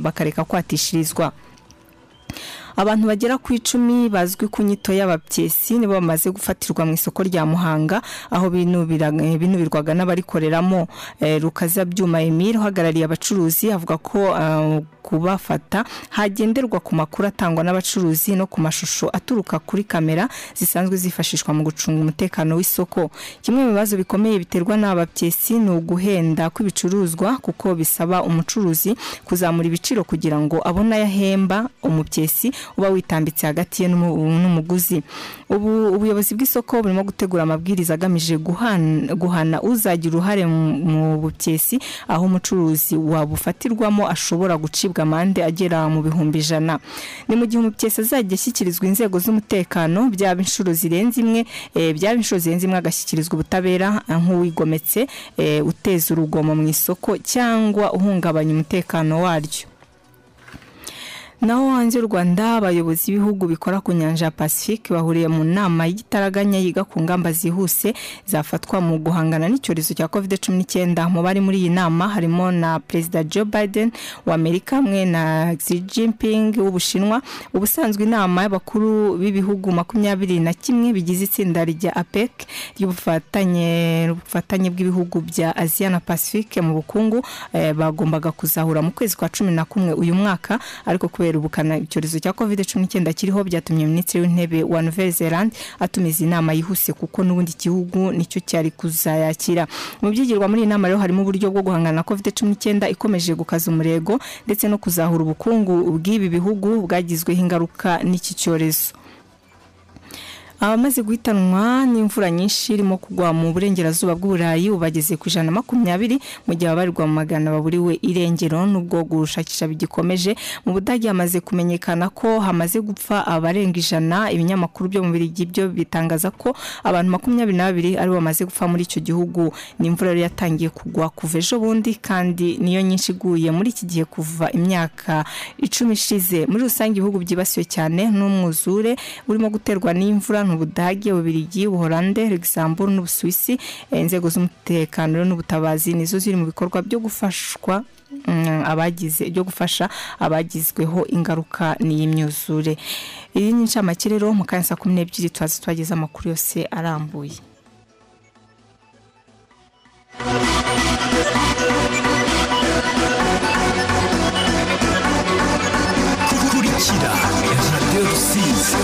bakareka kwatishirizwa abantu bagera ku icumi bazwi ku nyito y'abapyesi nibo bamaze gufatirwa mu isoko rya muhanga aho binubira- binubirwaga n'abarikoreramo. Eh, rukazabyuma emile uhagarariye abacuruzi avuga ko ah, kubafata hagenderwa ku makuru atangwa n'abacuruzi no ku mashusho aturuka kuri kamera zisanzwe zifashishwa mu gucunga umutekano w'isoko. Kimwe mu bibazo bikomeye biterwa n'abapyesi ni uguhenda kw'ibicuruzwa kuko bisaba umucuruzi kuzamura ibiciro kugira ngo abone ayo ahemba umupyesi uba witambitse hagati ye n'umu- n'umuguzi. Ubu ubuyobozi bw'isoko burimo gutegura amabwiriza agamije guhana, uzagira uruhare mu- bupyesi aho umucuruzi wabufatirwamo ashobora gucibwa amande agera mu bihumbi ijana. Ni mu gihe umupyesi azajya ashyikirizwa inzego z'umutekano byaba inshuro zirenze imwe eh, byaba inshuro zirenze imwe agashyikirizwa ubutabera eh, nk'uwigometse eh, uteza urugomo mu isoko cyangwa uhungabanya umutekano waryo. Naho hanze y'u rwanda abayobozi b'ibihugu bikora ku nyanja ya pacifique bahuriye mu nama y'igitaraganya yiga ku ngamba zihuse zafatwa mu guhangana n'icyorezo cya covid cumi n'icyenda. Mu bari muri iyi nama harimo na perezida joe biden wa amerika hamwe na xi jinping w'ubushinwa. Ubusanzwe inama y'abakuru b'ibihugu makumyabiri na kimwe bigize itsinda rya apec ry'ubufatanye ubufatanye bw'ibihugu bya aziya na pacifique mu bukungu eh, bagombaga kuzahura mu kwezi kwa cumi na kumwe uyu mwaka ariko kubera ubukana icyorezo cya covid cumi n'icyenda kiriho byatumye minisitiri w'intebe wa nouvelle zelande atumiza inama yihuse kuko n'ubundi gihugu ni cyo cyari kuzayakira. Mu byigirwa muri iyi nama rero harimo uburyo bwo guhangana na covid cumi n'icyenda ikomeje gukaza umurego ndetse no kuzahura ubukungu bw'ibi bihugu bwagizweho ingaruka n'iki cyorezo. Abamaze guhitanwa n'imvura nyinshi irimo kugwa mu burengerazuba bw'uburayi ubu bageze ku ijana na makumyabiri mu gihe ababarirwa mu magana baburiwe irengero n'ubwo gushakisha bigikomeje. Mu budage hamaze kumenyekana ko hamaze gupfa abarenga ijana. Ibinyamakuru byo mu birigi byo bitangaza ko abantu makumyabiri na babiri ari bo bamaze gupfa muri icyo gihugu. Ni imvura rero yatangiye kugwa kuva ejo bundi kandi niyo nyinshi iguye muri iki gihe kuva imyaka icumi ishize. Muri rusange ibihugu byibasiwe cyane n'umwuzure urimo guterwa n'imvura ni ubudage ububirigi ubuholande luxembourg n'ubusuwisi. Eh, inzego z'umutekano n'ubutabazi nizo ziri mu bikorwa byo gufashwa mm, abagize byo gufasha abagizweho ingaruka n'iyi myuzure iyi ni incamake rero mu kanya saa kumi n'ebyiri twazi twageze amakuru yose arambuye. Kurikira radiyo rusizi.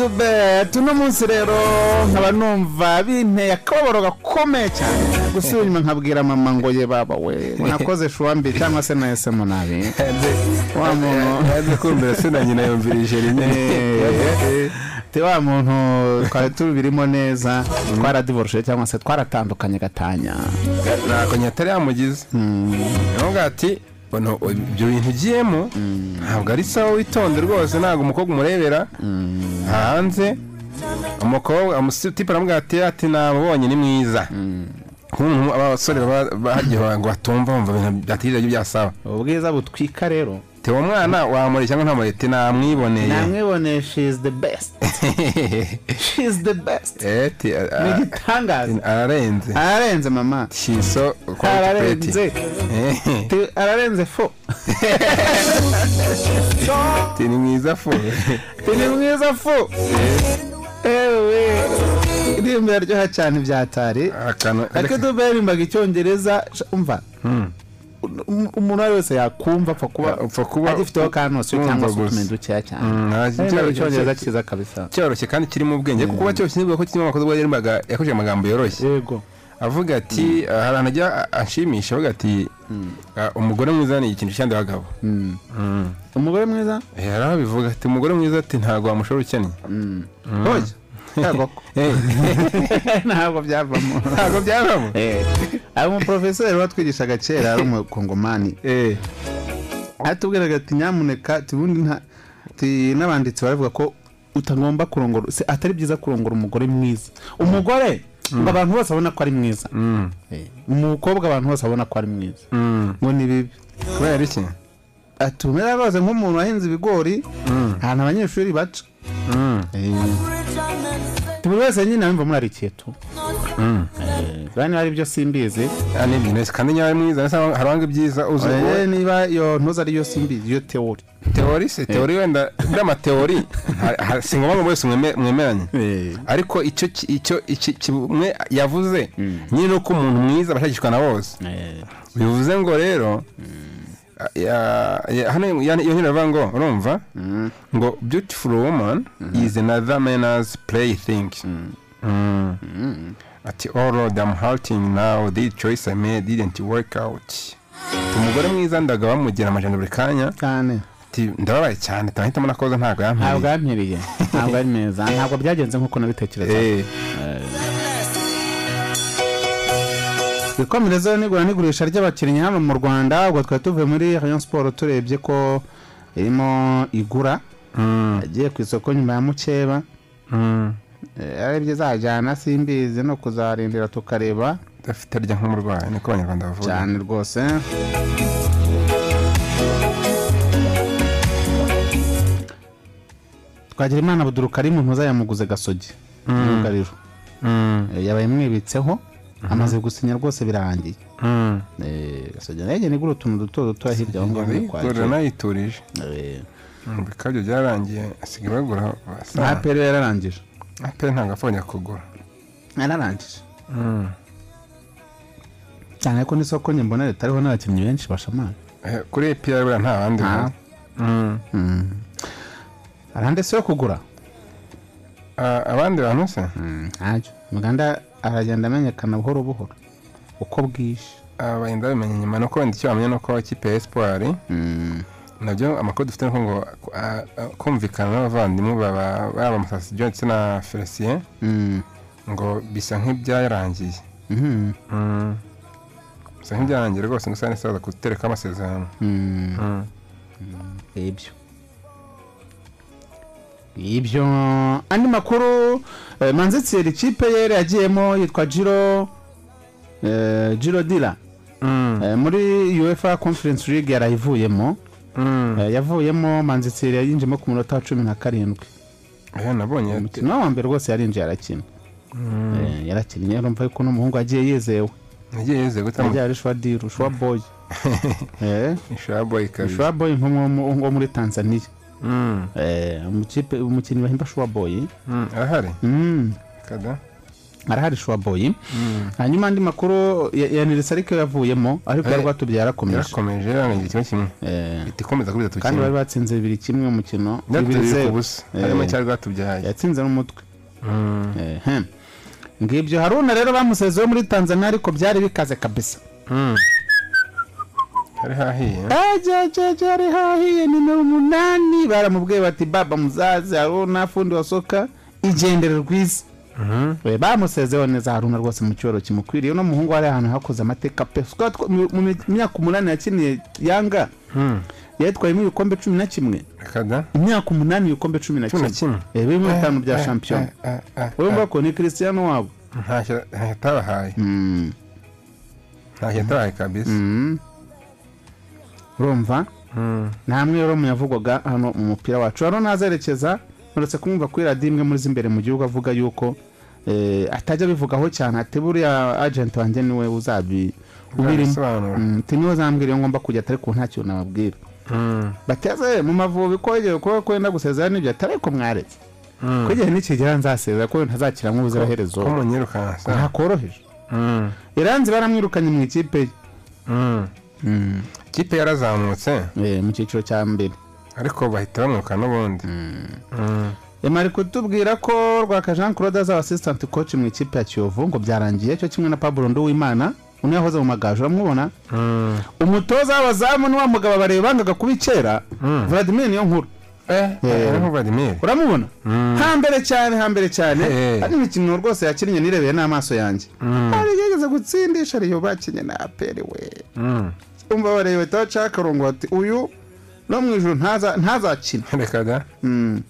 Rakidube tuno munsi rero nkaba numva binteye akababaro gakomeye cyane. Gusubira inyuma nkabwira mama ngo ye baba we. Nakoze shuwa mbi cyangwa se nahisemo nabi. Wa muntu. Yaje kumvira se na nyina yumvirije rimwe. Te wa muntu twari tubirimo neza twaradivoruje cyangwa se twaratandukanye gatanya. Ntabwo nyatari yamugize. Niyo ati "Bono, ibyo bintu ugiyemo ntabwo ari sawa witonde rwose ntabwo umukobwa umurebera. Hanze umukobwa tipe aramubwira ati ati namubonye ni mwiza. Nk'umuntu aba basore baba bagiye ngo batumva bumva ibintu byatigeze byasaba ubwiza butwika rero. Te uwo mwana wamureye cyangwa ntamurete namwiboneye namwiboneye she is the best. She is the best. Eh, ni igitangaza ararenze ararenze mama. Shiso ararenze ararenze fo ti ni mwiza fu Ti ni mwiza fo. Ewe. Indirimbo yaryoha cyane byatari ariko dube yarimbaga icyongereza umva. Um- umuntu uwo ari wese yakumva apfa kuba agifiteho kanosiyo cyangwa se utumenyi dukeya cyane Mm, icyongereza cyiza kabisa. cyoroshye kandi kirimo ubwenge kuko kuba cyoroshye ni bwo ko kirimo yarimbaga yakoresheje amagambo yoroshye. Yego. Avuga ati hari ahantu ajya anshimisha avuga ati "Ah, umugore mwiza ni ikintu cyandi abagabo. Umugore mwiza? Hari aho bivuga ati umugore mwiza ati ntabwo wamushora ukennye. Ntabwo byavamo ntabwo byavamo ari umuporofeseri watwigishaga kera ari umukongomani atubwiraga ati nyamuneka ati ubundi nta ati n'abanditsi baravuga ko utagomba kurongora se atari byiza kurongora umugore mwiza umugore ngo abantu bose babona ko ari mwiza umukobwa abantu bose babona ko ari mwiza ngo ni bibi kubera iki ati umera rwose nk'umuntu wahinze ibigori ahantu abanyeshuri baca. Eh. buri wese nyine abimva murarikiye tu bane ari byo simbizi. Kandi niba ari mwiza. Hari abanga ibyiza uzi Eh, niba iyo ntuzi ariyo simbizi iyo teori. Teori se teori wenda ha- si ngombwa ngo mweme- mwemeranye. Ariko icyo icyo kimwe yavuze nyine uko umuntu mwiza abashakishwa na bose. Bivuze ngo rero hano iyo nkino bavuga ngo urumva ngo beautiful woman is another man's plaything Mm. ati all road I'm hurting now the choice I made didn't work out. Umugore mwiza ndaga bamugira amajana buri kanya. Cyane. Ndababaye cyane turahitamo nakoza ntabwo ntabwo yampiriye. Yampiriye ntabwo ari meza. Ntabwo byagenze nk'uko nabitekerezaga. Ikomerezo n'igura n'igurisha ry'abakinnyi hano mu rwanda ubwo twari tuvuye muri rayon siporo turebye ko irimo igura mm, yagiye ku isoko nyuma ya mukeba. Mm. Eh, arebye zajyana simbizi no kuzarindira tukareba. Udafite arya nk'umurwayi niko abanyarwanda bavuga. Cyane rwose. Twagira imana abuduru karimu ntuzayamuguze gasogi. Myugariro Mm, Eh, yabaye mwibitseho. Amaze gusinya rwose birangiye. Mm. Eh, gasogi na yo igenda igura utuntu duto duto hirya aho ngaho muri kwakira nayiturije. Eh, Mm, bikabyo byararangiye asigaye bagura na basa apr yararangije aperi ntabwo apfobya kugura. Yararangije. Mm. cyane ko n'isoko mbona leta ariho n'abakinnyi benshi bashamana. Eh, kuri epr buriya nta bandi Nta. bahari. Arande se yo kugura? Ah, abandi bantu se? Ntacyo muganda aragenda amenyekana buhoro buhoro. Uko bwije. Bagenda babimenya nyuma nuko wenda icyo bamenya nuko ikipe ya espoir na byo amakuru dufite nuko ngo ah, ah, kumvikana n'abavandimwe baba john ndetse na felicien ngo bisa nk'ibyarangiye Mhm. Mm. bisa nk'ibyarangiye rwose gusa n'isaza kutereka amasezerano. Mm. ibyo. Ibyo andi makuru eh, manzitseri ikipe yari yagiyemo yitwa jiro eh, jiro dira Eh, muri uefa conference league yarayivuyemo Eh, yavuyemo manzitseri yayinjiyemo ku munota wa cumi na karindwi. Eh, nabonye. Umukino wa mbere rwose yarinjiye arakina. Eh, yarakinnye urumva yuko n'umuhungu agiye yizewe. Yagiye yeze gute yagiye ari shwa diru shwa boy. Eh, ishaboyi kabiri. Shwa boy nko muri tanzania. Mm. Eh, umukinnyi bahimba shwa boy Mm, arahari kada arahari shwaboyi hanyuma andi makuru ya ya nirisa ariko yavuyemo ariko Eh, yari rwatubye yarakomeje yarakomeje yarangiye kimwe kimwe Eh, ihita ikomeza kuri bitatu kandi kimwe bari batsinze bibiri kimwe umukino Natwe bibiri zeru. busa. Eh, harimo cyari rwatubyaye yatsinze n'umutwe. Mm. Ehe. ngibyo haruna rero bamusezeho muri tanzania ariko byari bikaze kabisa. Mm. Hari hahiye ajajaja ari hahiye nimero umunani baramubwiye bati baba muzazi haruna fundi wa soka igendere rwiza Mhm. Eh, bamusezeho neza haruna rwose mu cyoro kimukwiriye uno muhungu wari ahantu hakoze amateka pe mu myaka umunani yakiniye yanga Mm. yatwayemo ibikombe cumi na kimwe imyaka umunani ibikombe cumi na na kimwe Eh, birimo bitanu bya Eh, shampiyona eh, eh, eh, urumva ko ni christiano wabo ntacyo atabahaye Mm, ntacyo atabahaye kabisa mm. Urumva Mm. ntamwe rero muyavugwaga hano mu mupira wacu. Rero nazerekeza uretse kumwumva kuri radiyo imwe muri z'imbere mu gihugu avuga yuko eh, atajya abivugaho cyane. Ati buriya agenti wanjye ni we uzabi. Mm, ati ni we uzambwira iyo ngomba kujya atari ku nta kintu nababwira. Mm. bateze mu mavubi ko igihe kuba kwenda gusezera n'ibyo atari ko mwaretse. Ko igihe nikigera nzasezera ko ntazakira nk'ubuziraherezo ntakoroheje iranzi baramwirukanye mu ikipe ye. Ikipe yarazamutse Eh, mu cyiciro cya mbere. Ariko bahita bamwiruka n'ubundi. Mm. yamari kutubwira ko rwaka jean claude azaba assistant coach mu ikipe ya kiyovu ngo byarangiye cyo kimwe na pablo nduwimana uno yahoze mu magaju uramubona Mm. umutoza w'abazamu ni wa mugabo bareba bangaga kuba icyera vladimir niyo nkuru eh Eh. uramubona? Hambere cyane hambere cyane. Hari imikino rwose yakinnye nirebeye n'amaso yanjye. Mm. hari yigeze gutsindisha ariyo bakinnye na aperi we. Mm. Umva bareba bahita akarongo bati uyu no mu ijoro ntaza- ntazakina. Reka da Mm.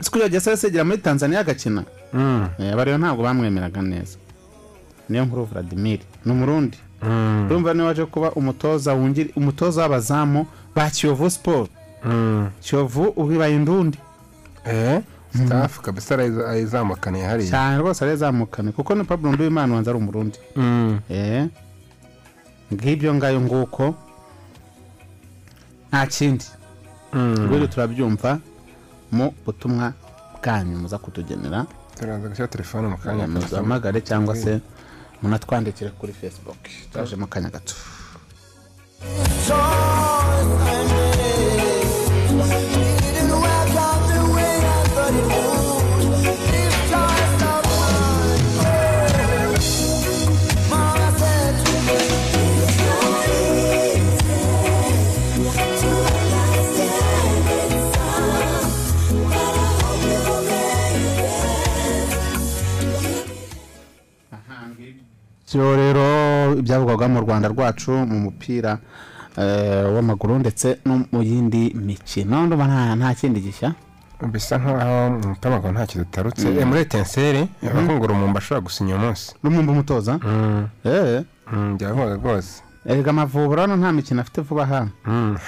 siko yagiye asesegera muri tanzania agakina Mm. Eh, rero ntabwo bamwemeraga neza. Niyo nkuru vladimir. Ni umurundi. Mm. urumva ni we waje kuba umutoza umutoza w'abazamu ba kiyovu siporo Mm. kiyovu ubu ibaye indundi eh? Staff kabisa arayiza- ayizamukaniye hariya. Cyane rwose arezamukane kuko ni pablo nduwimana wanza ari umurundi. Eh? Ngibyo ngayo nguko nta kindi. Mm. rero turabyumva mu butumwa bwanyu muza kutugenera. Turaza gushyira telefone mu kanya muzahamagare cyangwa se munatwandikire kuri facebook. Turaje mu kanya gato. Byo rero ibyavugwaga mu rwanda rwacu mu mupira eh, w'amaguru ndetse no mu yindi mikino. Ndumva nta nta kindi gishya. Bisa nkaho mu mupira w'amaguru ntacyo dutarutse. Mm. Eh, muri etenseri Mhm. abakungura umumba ashobora gusinya uyu munsi. Rumumba umutoza? Eh. Byavugaga rwose. Erega amavubi urabona nta mikino afite vuba aha.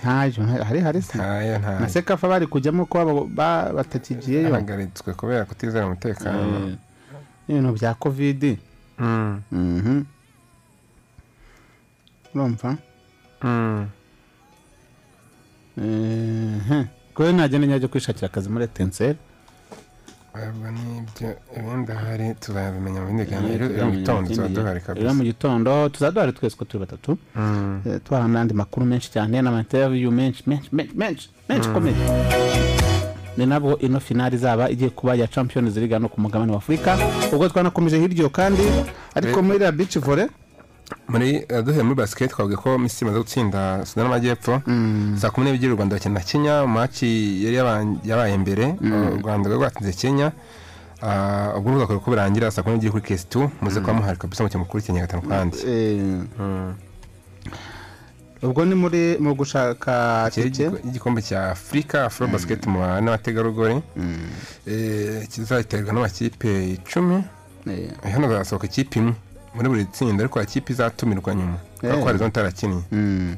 Ntayo nta- hari hari se? Na sekafa bari kujyamo ko batakigiyeyo. Bahagaritswe kubera kutizera umutekano. Ibintu bya kovidi. Urumva Mhm. ko nagenda njya kwishakira akazi muri etenseri Ntabwo n'ibyo ibindi ahari tuzabimenya mu bindi biganiro ejo mu gitondo tuba duhari rero kabisa mu gitondo tuzaba duhari twese ko turi batatu Mm. Eh, tubaha n'andi makuru menshi cyane n'amainterview menshi menshi menshi menshi menshi akomeye ni nabwo ino finali izaba igiye kuba ya champions league hano ku mugabane wa afurika ubwo twanakomeje hirya kandi ariko Eh. muri iriya beach volley muri eh, duhereye muri basiketi twavuga ko misiri imaze gutsinda sudani y'amajyepfo. Saa kumi n'ebyiri u rwanda bakina na kenya maci yari yaba- yabaye mbere. Mm. u rwanda rwari rwatsinze kenya. Ah, ubwo ruzakora uko birangira saa kumi n'ebyiri kuri kesitu muze kuba muhari kabisa mukino mukuru kenya gatanu kandi. Eh, ubwo ni muri mu gushaka igikombe cya afurika afro basiketi mu bana n'abategarugori Eh, kizahiterwa n'amakipe icumi. Hano hazasohoka ikipe imwe. Muri buri tsinda ariko hari ikipe izatumirwa nyuma. Kubera ko hari izo ntarakinnye Mm.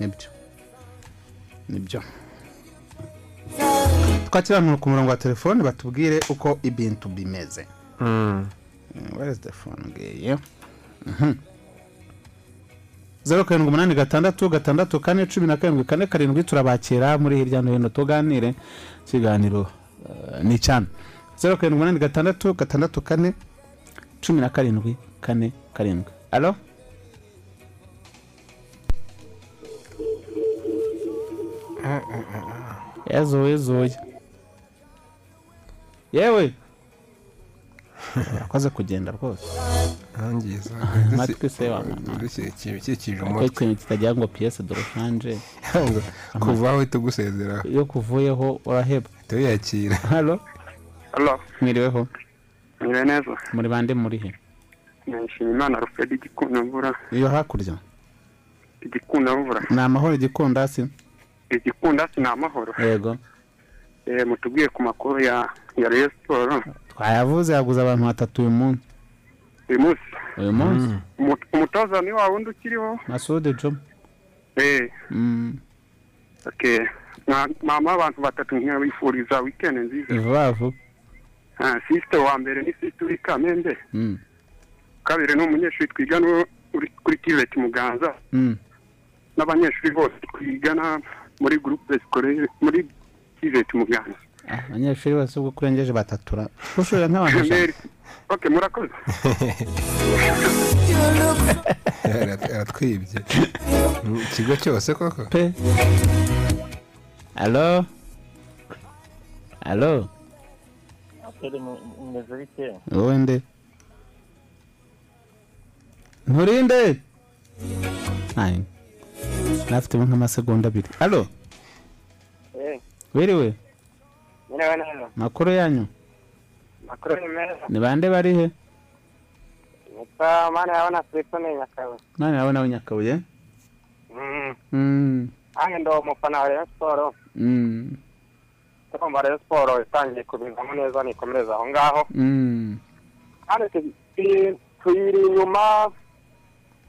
ni byo. Nibyo. Twakira abantu ku murongo wa telefone batubwire uko ibintu bimeze. Mm. where is the phone ngiye. Zeru karindwi umunani gatandatu gatandatu kane cumi na karindwi kane karindwi turabakira muri hirya no hino tuganire. Ikiganiro eh, ni cyane zeru karindwi umunani gatandatu gatandatu kane cumi na karindwi kane karindwi. Alo yazoye zoye yewe! Yakoze kugenda rwose. Ntangiza. Amatwi se wa mama. dukikije ko umutwe ikintu kitagira ngo piyese doroshanje kuvaho uhita ugusezeraho iyo kuvuyeho uraheba. Uhita wiyakira halo? Halo. Mwiriweho? Mwiriwe neza? Muri bande muri he? Nishimiye imana rufedi igikunda mvura iyo hakurya? Igikunda mvura ni amahoro igikundasi igikunda si ni amahoro. Yego. Eh, mutubwiye ku makuru ya ya Sport twayavuze yaguze abantu batatu uyu munsi. Uyu munsi? Uyu munsi? Umu- umutoza ni wa wundi ukiriho? Masude jomo eh. Mm, okay Mwa- mama abantu batatu nkabifuriza weekend nziza. Vuba vuba. Ah, sister wa mbere ni sister uri Kamembe. Mm, kabiri ni umunyeshuri twigana kuri Kivet Muganza. Mm. n'abanyeshuri bose twigana muri groupe scolaire muri Kivet Muganza. Abanyeshuri bose ubwo kurengeje batatura gushorera nk'abantu ijana Merci. okay murakoze Arat- aratwibye ikigo cyose koko pe alo alo wowe nde nturinde nafitemo nk'amasegonda abiri alo wiriwe makuru yanyu. Makuru ni meza ni bande bari he? Nitwa mana yabona telefone nyakawe. None nawe nawe nyakabuye Mm. Mm, nanjye ndi umufana wa Rayon Sport mm, turumva Rayon Sport itangiye kubizamo neza nikomereza aho ngaho mm. kandi tu- tu- tuyiri inyuma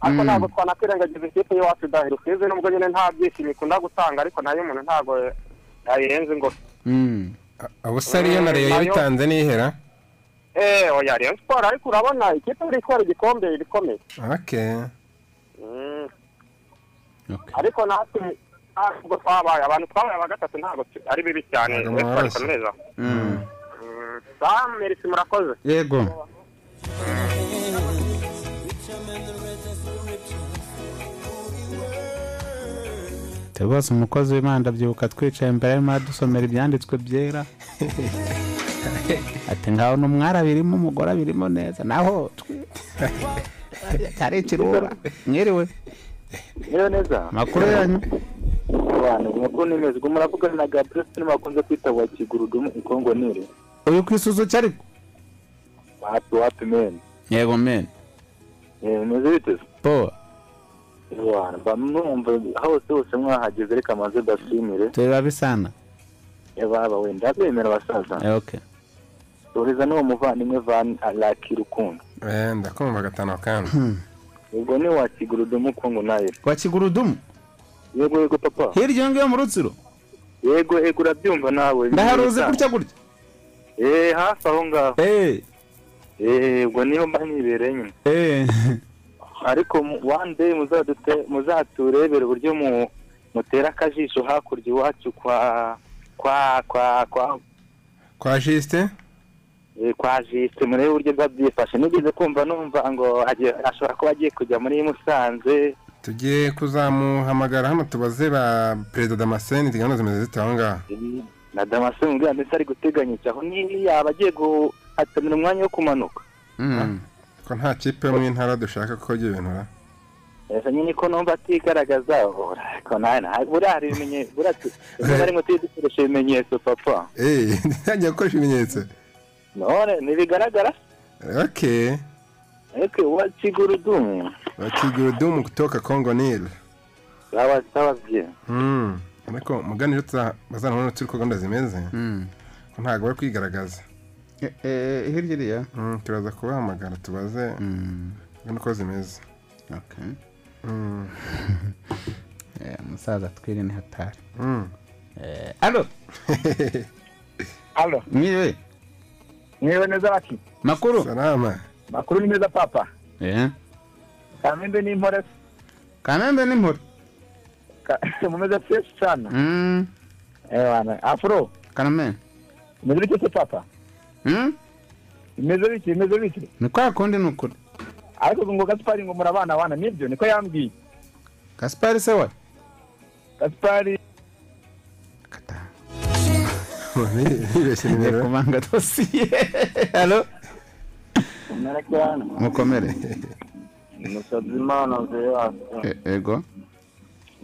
ariko Mm. ntabwo twanakwirengagiza ikipe y'iwacu dahiro usize nubwo nyine nta byishimo ikunda gutanga ariko na yo umuntu ntabwo yayirenza ngo. Ubusa ariyo na reyo yabitanze n'ihera eh oya Rayon Sport ariko urabona ikipe iri itwara igikombe irikomeye okay Mm. ariko natwe ntabwo twabaye abantu twabaye aba gatatu ntabwo tu- ari bibi cyane Ntabwo Rayon Sport mwabashye. ikomereza Mm. Mm, Sam merci murakoze yego rwose umukozi w'imana ndabyibuka twicaye imbere arimo adusomera ibyanditswe byera. Ati ngaho n'umwari abirimo umugore abirimo neza. Naho cyari ikirura. Mwiriwe. Niyo neza? Makuru yanyu. Abantu makuru nimeze ubwo muravugana na Sinema bakunze kwita wa kigurudumu ikongo niri uyu ku isuzu cyari wapi wapi men yego men bimeze bite? Po. Ewana, mba numva hose hose mwahageze reka maze bashimire tureba bisana baba wenda. Bemera abasaza. Eh, okay. Turiza n'uwo muvandimwe van alaki rukundo Eh, ndakumva gatanu kandi ubwo ni wa kigurudumu kongo na yo wa kigurudumu? Yego yego papa. Hirya iyo ngiyo mu rutsiro? Yego yego urabyumva nawe. Ndaharuzi gutya gutya? Eh hafi aho ngaho. Eh. Eh ubwo ni ho mba nibereye nyine. Eh. ariko muzadute muzaturebere uburyo mu mutera akajisho hakurya iwacu kwa kwa kwa kwa kwa jisite eh, kwa jisite murebe uburyo biba byifashe nigeze kumva numva ngo ashobora kuba agiye kujya muri musanze. Tugiye kuzamuhamagara hano tubaze ba perezida damascene gahunda zimeze zite? Aho ngaho na damascene ndetse ari guteganya iki aho? Ni yaba agiye guhatanira umwanya wo kumanuka. Ko nta kipe yo mu ntara dushaka ko ibyo bintu ra ese nyine ko numva atigaragaza ko nawe buriya hari ibimenyetso buriya tu- rimwe na rimwe tujye dukoresha ibimenyetso papa eee ntajya gukoresha ibimenyetso none ntibigaragara okay ariko uwa kigurudumu wakigurudumu kutoka kongo nile sawa sawa Mm. ariko muganire bazanabona turi ko gahunda zimeze ko ntabwo bari kwigaragaza hirya iriya Mm, turaza kubahamagara tubaze gahunda uko zimeze okay Mm. Eh, umusaza twiri ni hatari Mm. Eh, alo Halo, mwiriwe mwewe neza baki? makuru salama Makuru ni meza papa. eh Kamembe ni mpore. kamembe ni mpore Ka- Mumeze fresh sana. mm Eh wana, afro. kaname Meze bite se papa? Mm Meze bite, meze bite. ni kwa kundi ni ukuri. Ariko ngo Gaspari ngo murabana wana ni byo niko yambwiye. gaspari se we? Nibeshye ngiye kumanga dosiye. Alo mukomere musabyimana zeyasi Eh, ego?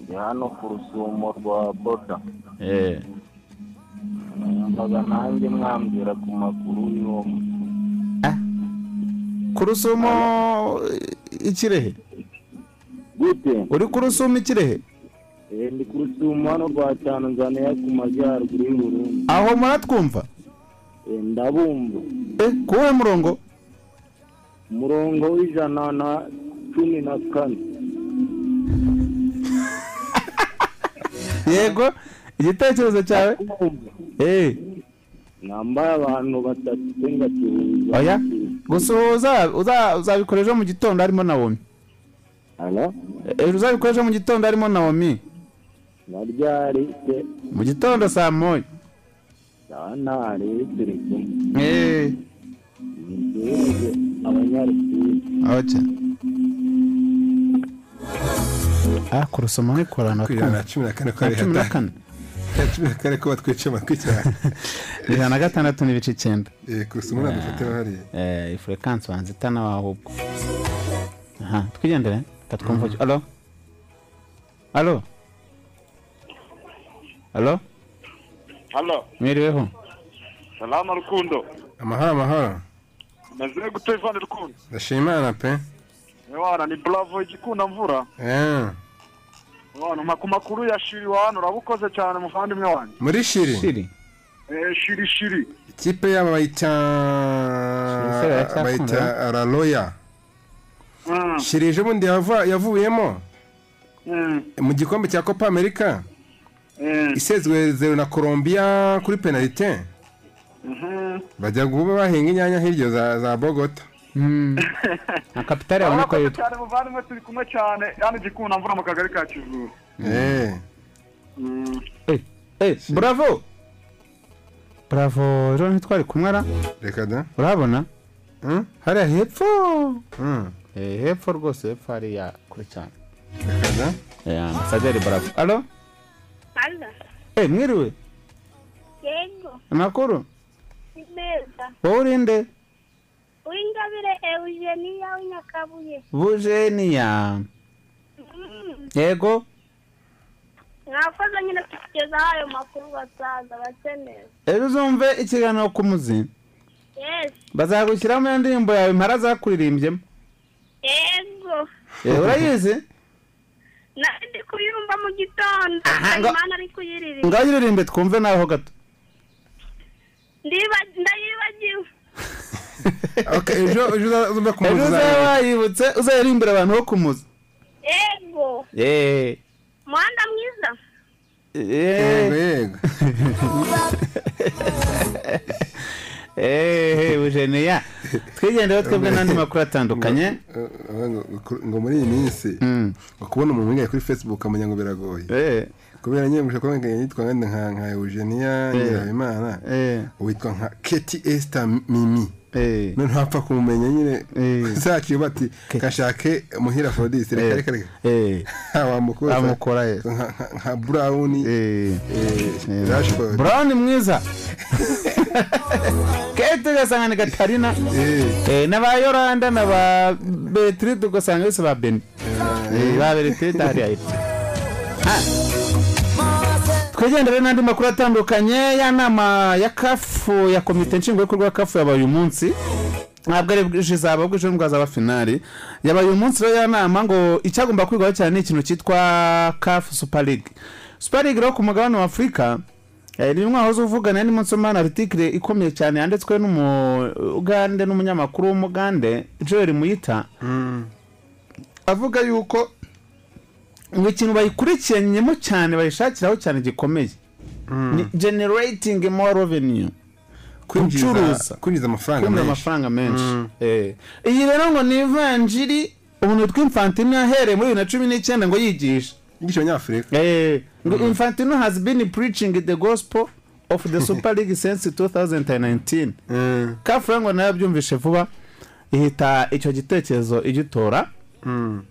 Ndi hano ku rusumo rwa boda. Eh. Mbaga nanjye mwambwira ku makuru y'uwo ku rusumo eh, ikirehe? Gute? Uri ku rusumo ikirehe? Eh, ndi ku rusumo hano rwa tanzaniya ku majyaruguru y'uburundi aho muratwumva Eh, ndabumva. Eh kuwuhe murongo? Umurongo w'ijana na cumi na kane. Yego. Igitekerezo cyawe eh nambaye abantu batatu oya gusuhuza uza- uzabikora ejo mu gitondo harimo nawomi hano ejo uzabikora ejo mu gitondo harimo na ryari se mu gitondo saa moya. Eh. Ah ku rusumo nkikorana na cumi na kane. Ko batwica amatwi cyane ijana na gatandatu n'ibice icyenda Eh, ku rusumo nadufatira hariya eh ifurekansi wanzita nawe ahubwo aha twigendere katwumva alo alo alo halo mwiriweho salama rukundo amahoro amahoro meze gute ivani rukundo ndashima imana pe ni bravo igikunda mvura Eh, mpa ku makuru ya shiri wana urabukoze cyane muvandimwe wanjye muri shiri? Shiri. Eh shiri shiri. Ikipe yabo bayita bayita araloya Mm, shiri ejo bundi yava- yavuyemo? Mm, mu gikombe cya copa america? Mm, isezwerezewe na colombia kuri penalite? Mhm. bajya kuba bahinga inyanya hirya za, za bogota. Nka kapitari yabona ko yitwa cyane muvandimwe turi kumwe cyane yani igikunda mvura mu kagari ka kizuru eh. Bravo! Bravo rero ntitwari kumwe ara reka da urabona hariya hepfo hepfo rwose hepfo hariya kure cyane reka da ambasaderi bravo. Alo mwiriwe yego, amakuru ni meza. wowe urinde Uwingabire Eugenia w'inyakabuye. bujeniya Mm. yego? Mwakoze nyine kutugezaho ayo makuru basaza bakeneye. ejo uzumve ikiganiro ku muzi. Yes, bazagushyiramo iyo ndirimbo yawe impara zakuririmbyemo. Yego. Urayizi? Nari ndi kuyumva mu gitondo imana ari kuyiririmba. Ngaho uririmbe twumve naho gato. Ndiba- ndayibagiwe. Ejo ejo uzaza ku ejo uzaba wayibutse uzayirimbira abantu bo kumuza yego Eh, muhanda mwiza. Yego, eh, yego. eh, Eugenia twigendeho twebwe n'andi makuru atandukanye Eh, ngo- muri iyi minsi ngo kubona umuntu wigaye kuri facebook amenya ngo biragoye. Eh, kubera nyine gushaka kuba yitwa nka nka Eugenia Nyirahabimana eh, witwa nka Keti Esther Mimi. Eh, none ntapfa kumumenya nyine. Eh. zaciye bati gashake muhira Aphrodite reka reka reka. Eh, wamukora eh. nka eh. eh, Rashford brown mwiza. Kete ugasanga ni gatarina Eh, n'aba yoranda n'aba betiride ugasanga bose ba beni Eh, ba beretiride hariya hirya twigendere n'andi makuru atandukanye ya nama ya kafu ya komite nshingwabikorwa ya kafu yabaye uyu munsi ntabwo ari bwije izaba bwije nubwo hazaba finali yabaye uyu munsi rero ya nama ngo icyagomba kwigwaho cyane ni ikintu cyitwa kafu super league. Super league rero ku mugabane wa afurika eh, ni mwahoze uvugana n'umunsi w'umwana aritikire ikomeye cyane yanditswe n'umugande n'umunyamakuru w'umugande joel muyita. Avuga yuko ngo ikintu bayikurikiranyemo cyane bayishakiraho cyane gikomeye. Ni generating more revenue. Kwinjiza amafaranga kwinjiza menshi. amafaranga menshi. Mm. Eh. iyi rero ngo ni ivanjiri umuntu witwa infantino yahereye muri bibiri na cumi n'icyenda ngo yigisha yigisha abanyafurika. Eh, ngo infantino has been preaching the gospel of the super league since 2019 Mm. kafura ngo na yo yabyumvishe vuba ihita icyo gitekerezo igitora. Mm.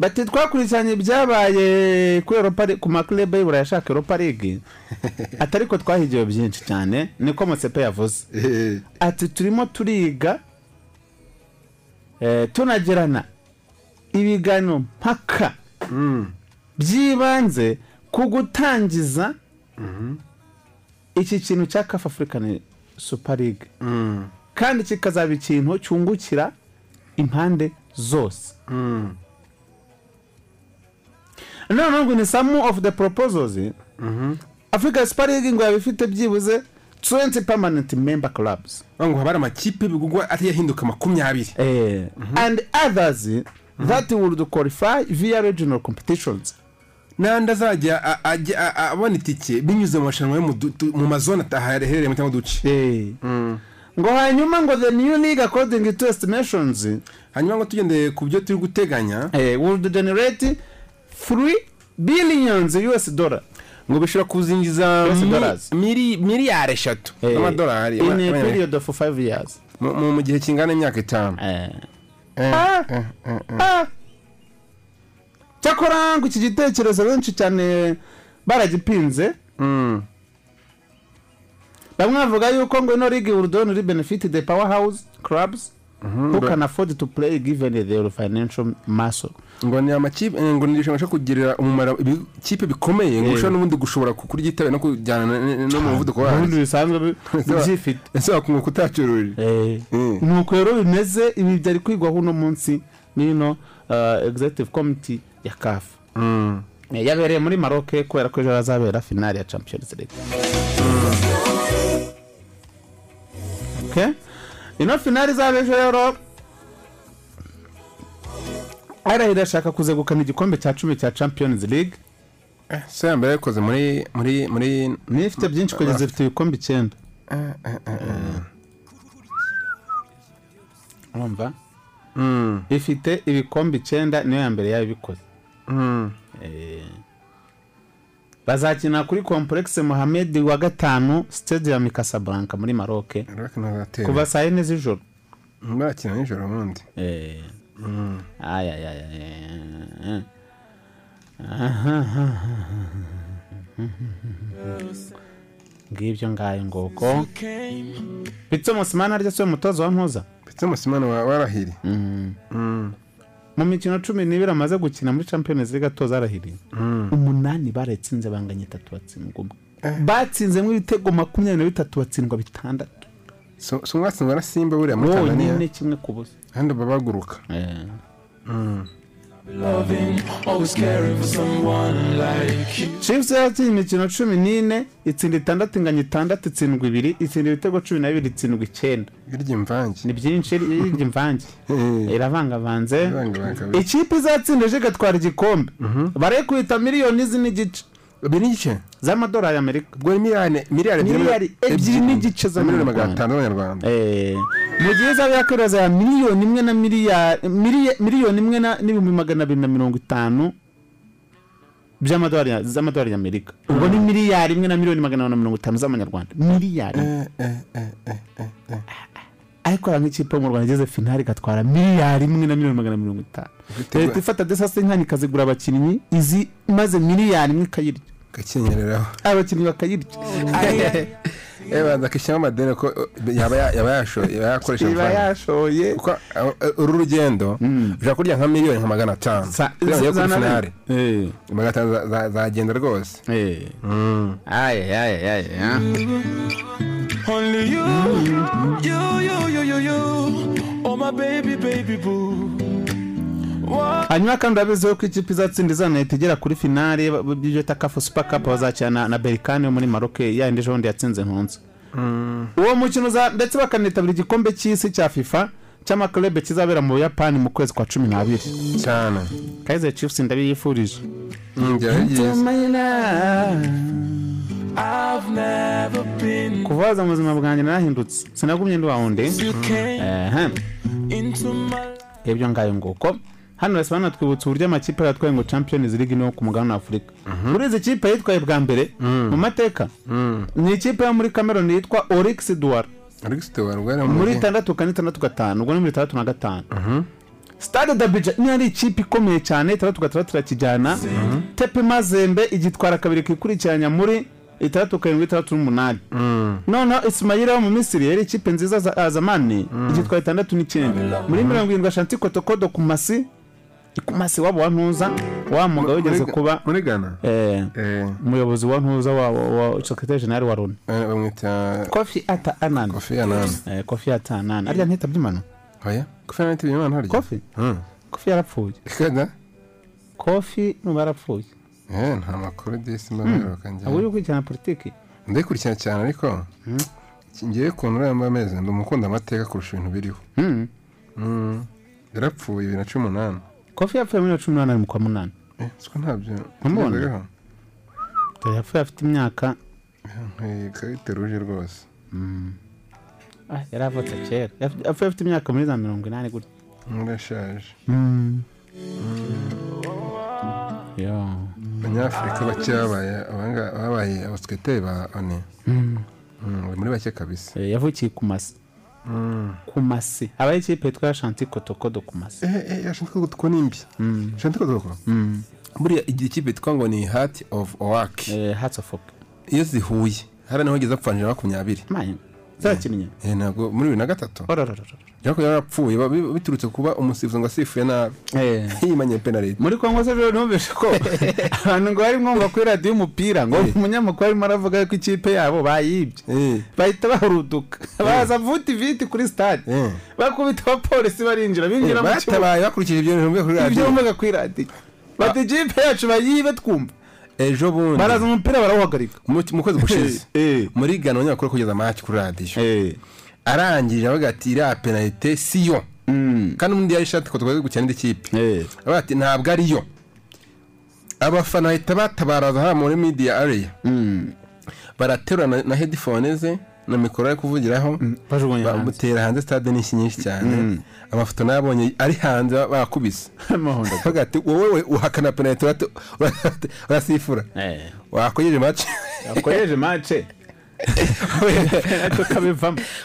Bati twakurikiranye ibyabaye ku maklebe y'ibura yashaka europa league. Ati ariko twahigiwe byinshi cyane niko mosepe yavuze. Ati turimo turiga eh, tunagirana ibiganiro mpaka mm. byibanze ku gutangiza iki kintu cya kafu african super league. Mm. kandi kikazaba ikintu cyungukira impande zose. Mm. noneho ngo ni some of the proposals africa super league ngo yaba ifite byibuze 20 permanent member clubs. Ngo haba hari amakipe bigugwa ati yahinduka makumyabiri. Eh, and others that would qualify via regional competitions. N'andi azajya abona itike binyuze mu marushanwa yo mu mazone ataherereye mu cyangwa uduce. Eh. ngo hanyuma ngo the new league according to estimations hanyuma ngo tugendeye ku byo turi guteganya. eh, would generate 3 billions US dollar ngo bishobora kuzinjiza miliyari eshatu. Z'amadolari in a period of 5 years. Mu gihe kingana n'imyaka itanu. Eh. Eh, Ah. eh, cyakora ngo iki gitekerezo benshi cyane baragipinze. Mm. bamwe bavuga yuko ngo ino league would only benefit the powerhouse clubs who can afford to play given their financial muscle. Ngo ni amakipe eh, ngo ni irushanwa rishobora kugirira umumaro ibikipe bikomeye ngo Eh. ushobora n'ubundi gushobora ku- kuryitabira no kujyana na- na- no mu muvuduko ubundi wayo bisanzwe bi- byifite ese wakunguka utacuruje Eh. Mm. nuko rero bimeze ibi byari kwigwaho uno munsi n'ino executive committee ya kafu Mm. yabereye muri maroc kubera ko ejo hazabera finale ya champions league Okay. ino finale izaba ejo rero arahira ashaka kuzegukana igikombe cya cumi cya champions league. Eh, se ya mbere yabikoze muri muri muri niyo ifite byinshi kugeza ifite ibikombe icyenda. Eh, eh, urumva? Mm. ifite ibikombe icyenda niyo ya mbere yabikoze. Mm. bazakina kuri complex mohamed wa gatanu stadium i casablanca muri ntazatera. kuva saa yine z'ijoro. Barakina nijoro ubundi. Ay, ay, ay, ay. ngibyo ngayo ngoko pitso musimana arya siwe mutoza wa ntuza ndetse umusimani wa- warahiri Mm. Mm. mu mikino cumi n'ibiri amaze gukina muri champions league atoza arahiriye Mm. umunani baratsinze banganya itatu batsindwa umwe batsinzemo ibitego makumyabiri na bitatu batsindwa bitandatu mwatsinzwe na simba buriya muri tanzania. bonyine kimwe ku busa. Kandi baba baguruka. Like you. chiefs yakinnye imikino cumi n'ine itsinda itandatu inganya itandatu itsindwa ibiri itsinda ibitego cumi na bibiri itsindwa icyenda. Irya imvange. Ni byinshi irya imvange. Iravangavanze. Iravangavanga. ikipe izatsinda ejo igatwara igikombe. Barayikubita miliyoni izi n'igice ebyiri n'igice z'amadolari y'amerika ubwo miliyari miliyari ebyiri n'igice miliyoni magana atanu z'amanyarwanda. Eh, mu gihe izaba yakwiraza ya miliyoni imwe na miliyari miliyoni imwe n'ibihumbi magana abiri na mirongo itanu by'amadolari ya- z'amadolari y'amerika ubwo ni miliyari imwe na miliyoni magana abiri na mirongo itanu z'amanyarwanda. Miliyari. Ariko hari nk'ikipe mu rwanda igeze finali igatwara miliyari imwe na miliyoni magana mirongo itanu. Leta ifata desase nkani ikazigura abakinnyi izi maze miliyari imwe ikayirya. Gakenyereraho abakinnyi bakayirya yabanza akishyiramo amadeni ko yaba ya- yaba yashoye yaba yakoresha amafaranga. yashoye. Kuko uh, uru rugendo ushobora kurya nka miliyoni nka magana atanu. Sa- kugira ngo ujye za- kuri finale. Eh. magana atanu za- za- zagenda rwose. Mm. aya aya aya Only you, you, you, you, you, you. Oh my baby, baby boo. Hanyuma kandi urabizi ko ikipe izatsinda izanahita igera kuri finale by'ibyo bita kafu super cup bazakina na- berikani yo muri maroke yayindi ejo bundi yatsinze nkunzi uwo mukino uza ndetse bakanitabira igikombe cy'isi cya fifa cy'amaklube kizabera mu buyapani mu kwezi kwa cumi n'abiri. Cyane. Kaize chiefs ndabiyifurije. Byaba byiza I've never been kuva waza mu buzima bwanjye narahindutse. Sinagumye ndi wawundi ibyo ngayo nguko. Hano basi banatwibutsa uburyo amakipe yatwaye ngo champions league no ku mugabane wa afurika muri izi kipe yitwaye bwa mbere mu mateka ni ikipe yo muri cameroon yitwa orix duwara muri itandatu kane itandatu gatanu ubwo ni muri itandatu na gatanu. Stade dabija niyo ari ikipe ikomeye cyane itandatu gatandatu irakijyana. Tepe mazembe igitwara kabiri kikurikiranya muri itandatu karindwi itandatu n'umunani. Noneho isimayira wo mu misiri yari ikipe nziza za azamani igitwara itandatu n'icyenda. Muri mirongo irindwi ashanti kotokodo ku masi ku masi wabo wantuza wa mugabo ugeze kuba. muri Ghana eh, eh. umuyobozi wa ntuza wa wa secretary general wa loni eh, bamwita kofi ata anan Kofi Annan. Eh, kofi ata anan arya ntita byimana oya Kofi Annan byimana harya kofi? Mm. kofi yarapfuye kada kofi nuba yarapfuye eh nta makuru disi mabero kanje abo uri cyana politiki? Ndayikurikirana cyane ariko ngiye ukuntu uriya amezi ndumukunda amateka kurusha ibintu biriho Mm. Mm. yarapfuye bibiri na cumi n'umunani kofi yapfuye muri cumi n'umunani mu kwa munani. Eh siko ntabyo tugezeho. Dore yapfuye afite imyaka. Eh, karite ruje rwose. Ah, yari avutse kera. Yapfuye afite imyaka muri za mirongo inani gutya murashaje yo abanyafurika bake babaye abasiketeri ba one Mm. Mm, bari muri bake kabisa. Eh, yavukiye ku masi Mm. ku masi habaho ikipe yitwa shanti kotokodo ku masi eh eh yashanti kotoko nimbi shanti kotoko? Buriya igihe ikipe yitwa ngo ni heart of oak. Hearts of oak. Iyo zihuye hari naho igeze apfanira makumyabiri. Zakinnye eh. ntabwo muri bibiri na gatatu. Ariko yarapfuye biturutse kuba umusifuzi ngo asifuye nabi. Eh. yimanye penaliti muri kongo se rero numvise ko abantu ngo bari mwumva kuri radiyo umupira ngo umunyamakuru arimo aravuga ko ikipe yabo bayibye. Bahita bahuruduka baza vuti viti kuri stade. Bakubita abapolisi barinjira binjira mu kibuga batabaye bakurikije ibyo bumvaga kuri radiyo bati ikipe yacu bayibe twumva. Ejo bundi. Baraza umupira barawuhagarika. Mu kwezi gushize. Muri gana abanyamakuru kugeza match kuri radiyo arangije avuga ati iriya penalite siyo kandi undi yari ishati ko twaze gukina indi kipe avuga ati ntabwo ariyo abafana bahita batabaraza hano muri media area. Baraterura na, headphone ze na mikoro ari kuvugiraho. Hanze. bamutera hanze stade nishyi nyinshi cyane. Amafoto nayabonye ari hanze ba- bakubise. Avuga ati wowe uhakana penalite urasifura wakojeje match? Yakojeje mace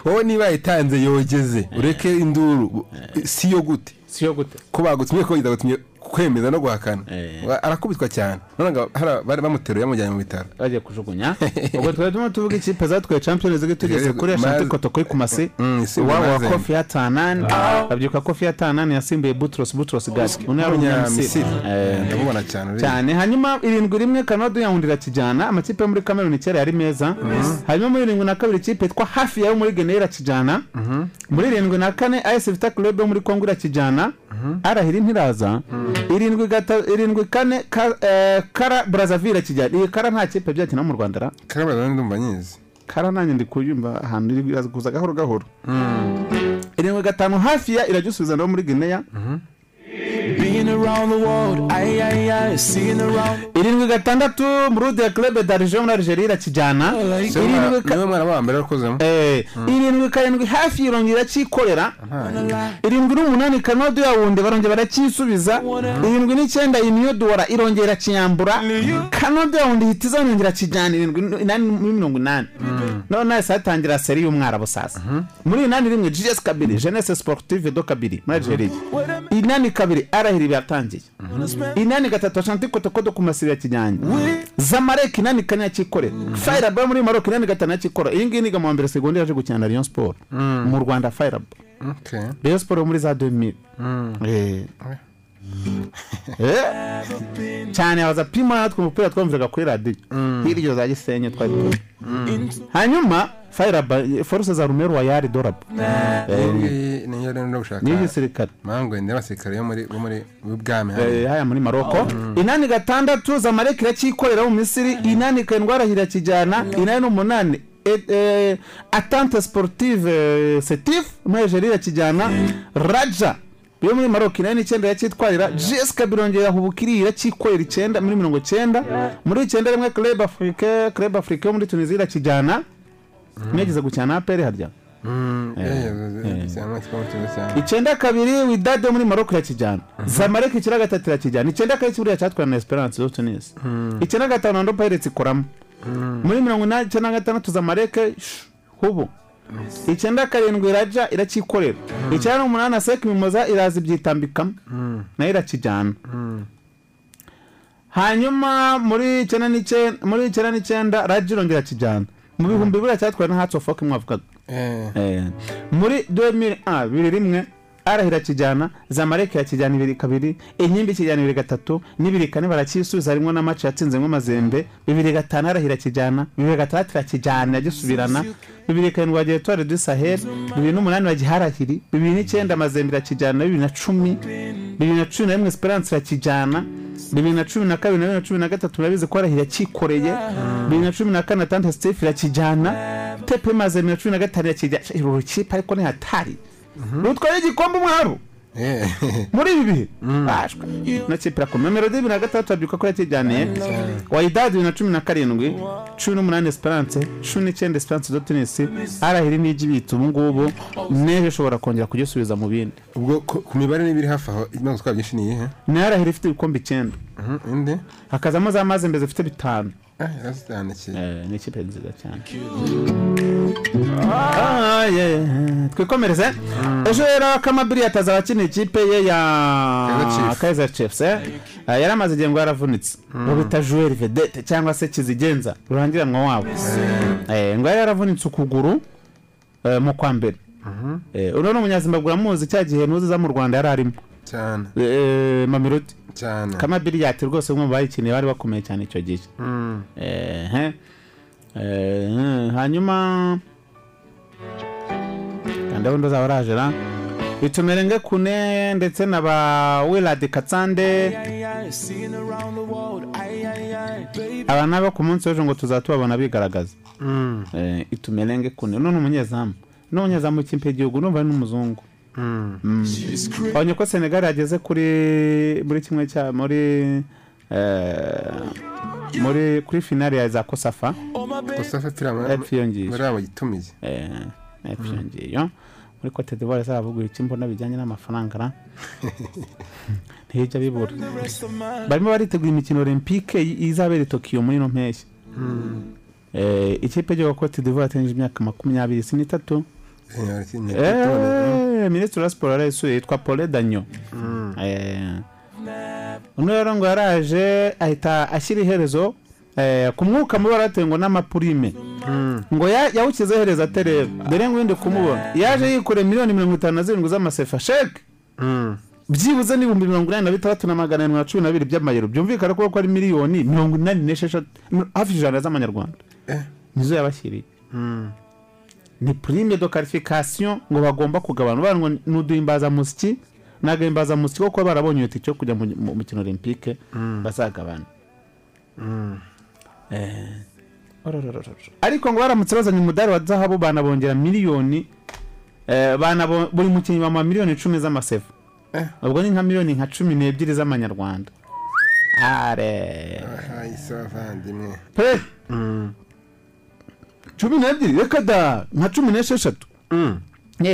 wowe niba yayitanze yogeze ureke induru siyo gute siyo gute ko bagutumye ko gutumye kwemeza no guhakana. Wa- arakubitwa cyane. Bari bamuteruye bamujyanye mu bitaro. Bagiye kujugunya. Ubwo twari turimo tuvuga ikipe zatwaye champions league tugeze kuri ashanti Maze- koto kuri kumasi isimbuye iwabo wa kofi ya tanani babyuka kofi ya tanani yasimbuye butros butros gadi uno yari umunyamisiri Umunyamisiri. ndamubona cyane cyane. Hanyuma irindwi rimwe kanodo yahundira kijyana amakipe yo muri kameruni kera yari meza. Hanyuma muri irindwi na kabiri ikipe yitwa hafi yayo muri gene irakijyana muri irindwi na kane ayesi vita club yo muri kongo irakijyana arahira ntiraza irindwi gata- irindwi kane ka- eh, kara brazzaville kijyana iyi kara nta kipe byakina mu rwanda ra? Kara brazzaville ndumva nyizi. Kara nanjye ndi kuyumva ahantu iri kuza gahoro gahoro. Irindwi gatanu hafi ya irajya usubiza no muri guinea. Being around the world, aye, aye, aye, seeing around. irindwi gatandatu muri de club d'argent muri algeria irakijyana irindwi mbere wakozemo Eh, irindwi karindwi hafi irongera irakikorera irindwi n'umunani kanodo yawundi barongera baracyisubiza irindwi n'icyenda imyodora irongera irakiyambura kanodo yawundi ihita izanongera kijyana irindwi n- inani muri mirongo inani. None hahise hatangira seri y'umwarabu sasa muri inani rimwe gs kabiri jeunesse sportive do kabiri muri algeria inani kabiri arahira byatangiye inani gatatu ashanti kotokodo ku masiri ya kijyanye zamarek inani kane yakikorera fayirabo muri marok inani gatanu yakikora iyi ngiyi niga mu wa mbere segonda yaje gukina na rayon sport. Mu rwanda fayirabo rayon sport yo muri za 2000 Eh. Eh. cyane abaza pima natwe umupira twumviraga kuri radiyo hirya za gisenyi twari hanyuma foruse za rumero wa yari dorabo iyi ngiyi niyo rero no gushaka niyo gisirikare mango ni abasirikare bo muri bwami Eh, haya muri maroko. Inani gatandatu zamarek iracyikorera mu misiri inani karindwi arahira kijyana inani n'umunani. Et- eh, atante sportive eh, setif muri algeria irakijyana raja. Yo muri maroko inani n'icyenda iracyitwarira gs birongera hubukiri iracyikorera icyenda muri mirongo icyenda muri icyenda rimwe club afrique club afrique yo muri tunisia irakijyana mwegeze gukina na aperi harya? Icyenda kabiri widade muri maroko irakijyana zamarek icyenda gatatu irakijyana icyenda kabiri kiburiya cyatwara na esperance zo tunisi icyenda gatanu ando pirates ikoramo muri mirongo inani icyenda gatandatu zamareke hubu. Icyenda karindwi iraja iracyikorera. Icyenda n'umunani aseka imimoza iraza ibyitambikamo. Nayo irakijyana. Hanyuma muri icyenda n'icyenda raja irongera kijyana mu bihumbi bibiri cyatwaye na hatsi ofu mwavugaga muri 2001 bibiri rimwe arahira kijyana zamareke yakijyana ibiri kabiri inkimbi kijyana ibiri gatatu n'ibiri kane baracyisubiza harimo na match yatsinzemo amazembe bibiri gatanu arahira kijyana bibiri gatandatu irakijyana iragisubirana bibiri karindwi wagiye tuwari du sahel bibiri n'umunani bagiharahiri bibiri n'icyenda amazembe irakijyana bibiri na cumi bibiri na cumi na rimwe esperance irakijyana bibiri na cumi na kabiri na bibiri na cumi na gatatu murabizi ko arahira cyikoreye bibiri na cumi na kane atandatu sitefu irakijyana tepe maze bibiri na cumi na gatanu irakijyana uru rukipe ariko ni hatari. Rutwaye igikombe umwaru muri ibi bihe na kipe irakomeye melodi bibiri na gatandatu babyuka ko yakijyaniye wayidadi bibiri na cumi na karindwi cumi n'umunani esperance cumi n'icyenda esperance do tenisi arahiri n'ijya ibitse ubu ngubu n'ejo ishobora kongera kugisubiza mu bindi ubwo ku mibare n'ibiri hafi aho imaze gutwara byinshi ni iyihe ni arahiri ifite ibikombe icyenda hakazamo za mazembe zifite bitanu ni ikipe nziza cyane. Twikomereze ejo rero kamabiri yataza abakina ikipe ye ya kaizer chiefs. Eh? Ah, yari amaze igihe ngo yaravunitse. Ngo bita joueur vedette cyangwa se kizigenza rurangiranwa wabo. Eh, ngo yari yaravunitse ukuguru eh, mu kwa mbere. Eh, uno ni umunyazimbabwe uramuzi cya gihe ntuziza mu rwanda yari arimo. Cyane. Eh, mamiroti cyane. Kamabiri yati rwose bamwe mu bayikiniye bari bakomeye cyane icyo gihe. Mm. Eh, hanyuma ndabona uzaba urajera bitumerenge kune ndetse na ba wiladi katsande. Aba nabo ku munsi w'ejo ngo tuzatubabona bigaragaza. Eh, itumerenge kune. Uno ni umunyezamu. Ni umunyezamu w'ikipe y'igihugu numva ari n'umuzungu Mm. wabonye ko senegal yageze kuri muri kimwe cya muri eh, muri kuri finale ya za kosafa. Kosafa muri abo yitumiye. Epfo iyo ngiyo muri cote d'ivoire zaravuguye icyo mbona bijyanye n'amafaranga ra? Ntijya bibura. Barimo baritegura imikino olympique izabera i tokiyo muri ino mpeshyi. Eh, ikipe y'igihugu cote d'ivoire yatengeje imyaka makumyabiri si n'itatu Eh, minisitiri wa siporo yitwa paul danyo Eh, uno rero ngo yaraje ahita ashyira iherezo eh, ku mwuka mubi waratewe ngo n'amapurime. Ngo ya- yawushyizeho iherezo atereba dore ngo wende kumubona. Yaje yikoreye miliyoni mirongo itanu na zirindwi z'amasefa. Sheke byibuze n'ibihumbi mirongo inani na bitandatu na magana arindwi na cumi na bibiri by'amayero. Byumvikana ko ari miliyoni mirongo inani n'esheshatu hafi ijana z'amanyarwanda. Nizo yabashyiriye. Ni prime de qualification ngo bagomba kugabana. Ngo ni uduhimbazamusyi n'agahimbazamusyi ko kuba barabonye iyo tike yo kujya mu mukino olympique Mm. bazagabana Mm. Eh, ariko ngo baramutse bazanye umudari wa zahabu banabongera miliyoni eh, buri mukinnyi bamuha miliyoni icumi z'amasefu ubwo ni nka miliyoni nka cumi n'ebyiri z'amanyarwanda. Pe! Cumi n'ebyiri reka da nka cumi n'esheshatu.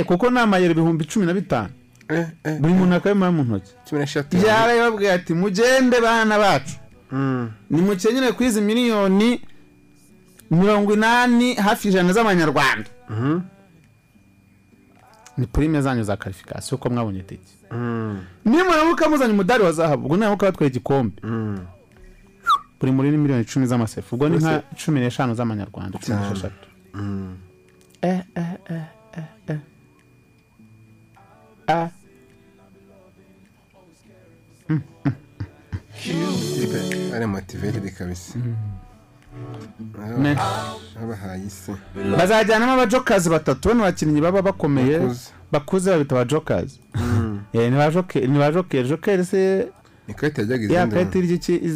Kuko ni amayero ibihumbi cumi na bitanu. Buri muntu akabimuha mu ntoki. Yarababwiye ati mugende bana bacu. Nimukenyere kuri izi miliyoni mirongo inani hafi ijana z'amanyarwanda. Ni purime zanyu za karifikasiyo ko mwabonye itike nimuramuka muzanye umudari wa zahabu ubwo niramuka batwaye igikombe. Buri muri ni miliyoni icumi z'amasefu ubwo ni nka cumi n'eshanu z'amanyarwanda cumi n'esheshatu. Eh eh eh eh eh. Ah. Ari motivated kabisa. Babahaye isi. Bazajyanamo abajokazi batatu bano bakinnyi baba bakomeye. Bakuze. babita abajokazi. Eh, ni ba jokeri jokeri se ni karita yajyaga ya izindi karita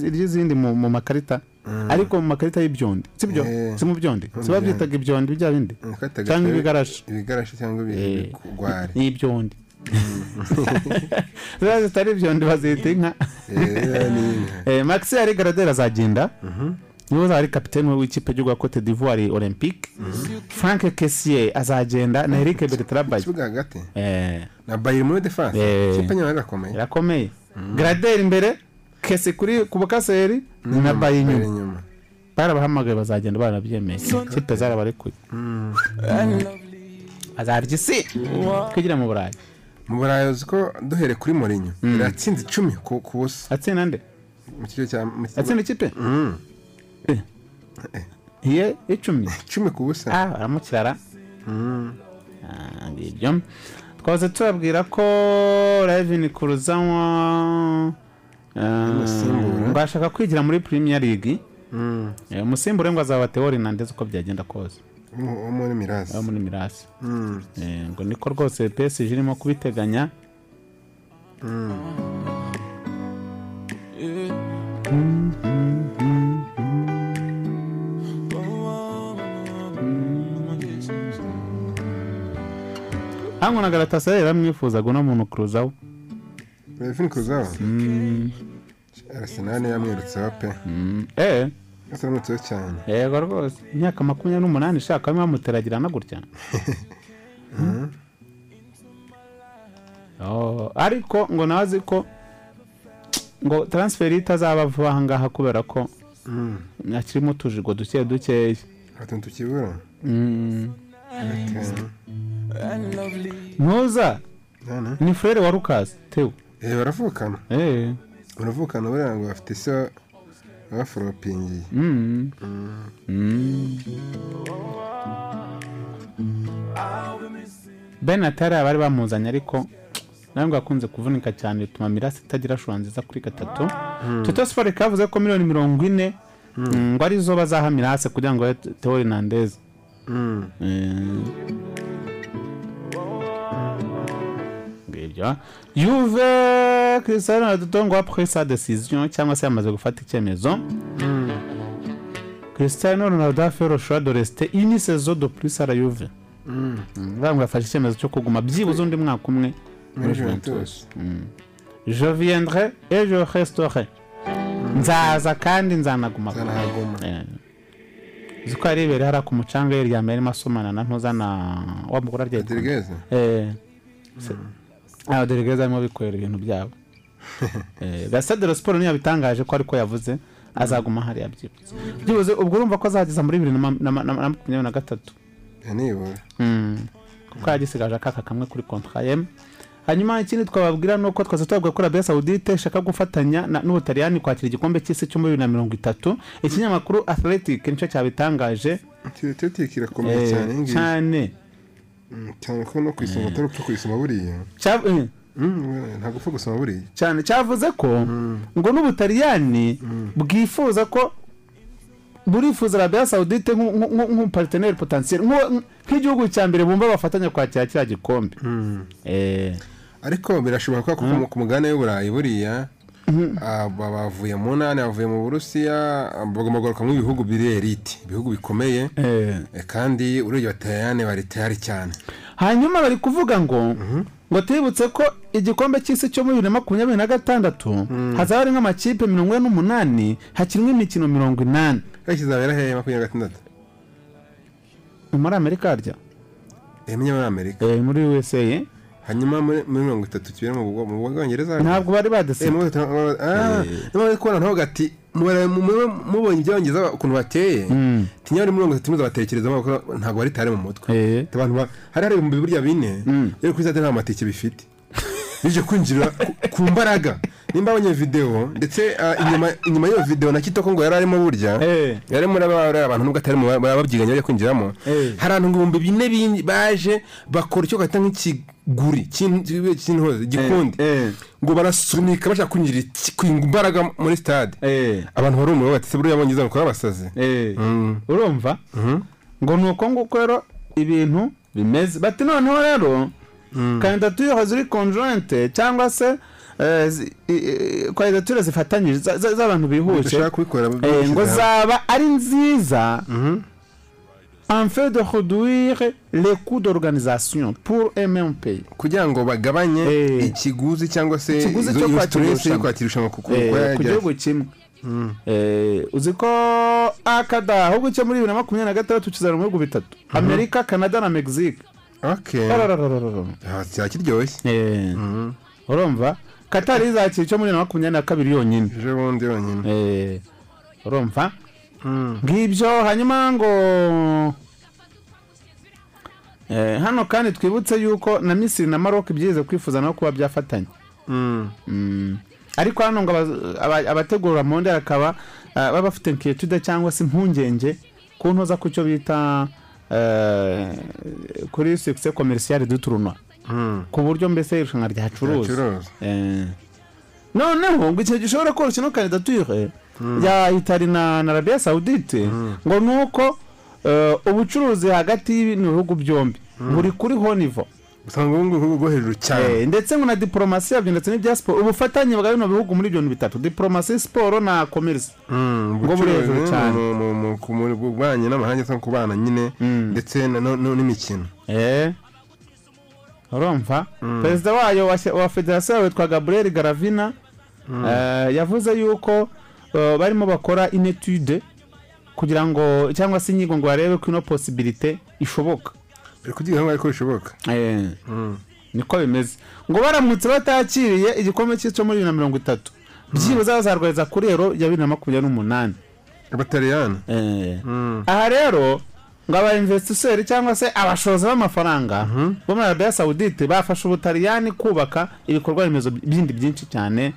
iry'izindi mu makarita. Ariko mu makarita y'ibyondi. Sibyo Eh. si mu byondi? Mu si babyitaga ibyondi bya bindi? Cyangwa ibigarashi? ibigarashi cyangwa Eh, ibigwari ni ibyondi zitari ibyondi bazita inka Eh. Eh, max yari garadera azagenda ni we uzaba ari kapitene w'ikipe y'igihugu ya cote d'ivoire olympique frank kessier azagenda na eric bertrabay kibuga hagati Eh. na bayiri muri defense Eh. ikipe nyuma irakomeye irakomeye graderi imbere kesi kuri ku bukaseri na bayi inyuma barabahamagaye bazagenda barabyemeye kipe zarabarekuye azarya isi twigira mu burayi. Mu burayi uzi ko duhere kuri morinyo iratsinze icumi ku busa. Atsinda nde mu kigo cya atsinda ikipe? Mm. iye icumi? Icumi ku busa. Ah baramukirara Ah, ngibyo. Twaze tubabwira ko Ravin Kuruzanwa Umusimbura. bashaka kwigira muri Premier League. Eh, umusimbura ngo azaba Theo Hernandez uko byagenda kose. Wo- muri mirasi wo muri mirasi Mm. Eh, ngo niko rwose PSG irimo kubiteganya. Hango na Galatasaray yaramwifuzaga uno muntu kuruzaho Revin Kuzawa Mm. Arsenal niyo yamwirutseho pe. N'umutseho cyane. Yego rwose. Imyaka makumyabiri n'umunani ishaka bamwe bamuteragirana gutya? Oh, ariko ngo nawe azi ko ngo transferi itazaba vuba aha ngaha kubera ko akirimo utujigo duke dukeya. Atuntu tukibura Mm. Okay. ntuza? Ni frere wa Lucas Theo. Eh baravukana. Eh. Baravukana buriya ngo bafite se baforopingiye. Mm. Ben Atari abari bamuzanye ariko nawe ngo akunze kuvunika cyane bituma Mirasi itagira shura nziza kuri gatatu Mm. Toto Sport yavuze ko miliyoni mirongo ine mm, ngo ari zo bazaha Mirasi kugira ngo ahe Theo Eh. ngibyo Juve Cristiano Ronaldo ngo après sa décision cyangwa se yamaze gufata icyemezo Cristiano Ronaldo a fait le choix de rester une saison de plus à la Juve. Bavuga ngo yafashe icyemezo cyo kuguma byibuze undi mwaka umwe muri Juventus je viendrai et je resterai. Nzaza kandi nzanaguma Eh. uzi ko yarebera hariya ku mucanga yiryamye arimo asomana na ntuzana wa mugore arya Eh Se- ah Rodriguez arimo bikorera ibintu byabo. Eh Gasade Sport niyo yabitangaje ko ariko yavuze azaguma hariya byibuze byibuze ubwo urumva ko azageza muri bibiri na ma- na ma- na makumyabiri na gatatu. Nibura. Mm. kuko yagisigaje akaka kamwe kuri kontra ye. Hanyuma ikindi twababwira ni uko twaza tubabwira ko Arabia Saudite ishaka gufatanya n'Ubutaliyani kwakira igikombe cy'isi cyo muri bibiri na mirongo itatu. Ikinyamakuru Athletic ni cyo cyabitangaje. Athletic irakomeye Eh, cyane cyane. Cyane ko no kuyisoma atari upfa kuyisoma buriya ntabwo upfa gusoma buriya cyane cyavuze ko ngo n'ubutaliyani bwifuza ko burifuza Arabia Saudite nk'u- nk'u- nk'u- nk'umuparteneri potentiel nk'u- nk'igihugu cya mbere bumva bafatanya kwakira kiriya gikombe ariko birashoboka ko ku- mugabane w'uburayi buriya bavuye mu nane bavuye mu burusiya bagomba kugaruka mu bihugu biri elite ibihugu bikomeye Eh. Kandi urebye abataliyani bari tayari cyane. Hanyuma bari kuvuga ngo ngo tubibutse ko igikombe cy'isi cyo muri bibiri na makumyabiri na gatandatu hazaba hari nk'amakipe mirongo ine n'umunani hakinwa imikino mirongo inani. Kizabera hehe makumyabiri na gatandatu? Muri amerika harya? Emenya muri amerika. Eh, muri usa? Hanyuma muri mirongo itatu kibera mu Bwo- mu bwongereza. Ntabwo bari badese Eh, ah, bari kubona ntavuga ati mubonye ibyongereza ukuntu bateye. Tinya muri mirongo itatu muzabatekerezamo kuko ntabwo bari tare mu mutwe. Ba- hari hari ibihumbi burya bine. Rero kuri sitade nta matike bifite. Bije kwinjira ku- mbaraga. Nimba abonye videwo ndetse ah, inyuma y'iyo videwo na kitoko ngo yari arimo burya yari muri aba- abantu nubwo atari mu ba- babyiganye bajya kwinjiramo. Hari abantu ibihumbi bine baje bakora icyo gahita nk'ikiguri cy'in- cy'intozi igikundi ngo barasunika bashaka kwinjira imbaraga muri stade. Abantu barumiwe bati se buriya abongereza bakora abasazi. Urumva? Ngo ni uko nguko rero ibintu bimeze bati noneho rero kandidatire ziri konjointe cyangwa se eh, kandidatire zifatanyije za- za- z'abantu bihuje Eh, ngo zaba ari nziza en fait de réduire les coûts d'organisation pour un même pays kugira ngo bagabanye ikiguzi cyangwa se ikiguzi cyo kwakira irushanwa. ku- Eh, gihugu kimwe. Eh, uzi ko akada ahubwo cyo muri bibiri na makumyabiri na gatandatu kizana mu bihugu bitatu. Amerika canada na mexique. Cyaba kiryoshye urumva katari izakira icyo muri makumyabiri na kabiri yonyine ejo bundi yonyine urumva ngibyo hanyuma ngo hano kandi twibutse yuko na misiri na maroc byize kwifuza no kuba byafatanya ariko hano ngo aba- aba- abategura monde akaba eh, baba bafite inquietude cyangwa se impungenge ku ntoza ku cyo bita kuri succès commercial du tournoi. Ku buryo mbese irushanwa ryacuruza. Eh. noneho ngo ikintu gishobora koroshya ino kandidature ya itali na arabiya sawudite ngo ni uko eh, ubucuruzi hagati y'ibihugu byombi. Buri kuri honivo usanga ubu bwo hejuru cyane ndetse ngo na diporomasi yabyo ndetse n'ibya siporo ubufatanye bwa bino bihugu muri ibyo bintu bitatu diporomasi siporo na komerisi ngo buri hejuru cyane. ku bubanyi n'amahanga cyangwa ku bana nyine ndetse no- no- n'imikino. Eh. urumva? Perezida wayo wa- federasiyo witwa gaburiyeri garavina eh, yavuze yuko eh, barimo bakora inetude kugira ngo cyangwa se inyigo ngo barebe ko ino posibilite ishoboka. Kugira ngo ariko bishoboka Eh. niko bimeze. Ngo baramutse batakiriye igikombe cy'icyo muri bibiri na mirongo itatu. Byibuze bazarwariza kuri ero ya bibiri na makumyabiri n'umunani. Abataliyani. Aha rero ngo aba investisseur cyangwa se abashozi b'amafaranga bo muri arabiya sawudite bafashe ubutaliyani kubaka ibikorwa remezo bindi byinshi cyane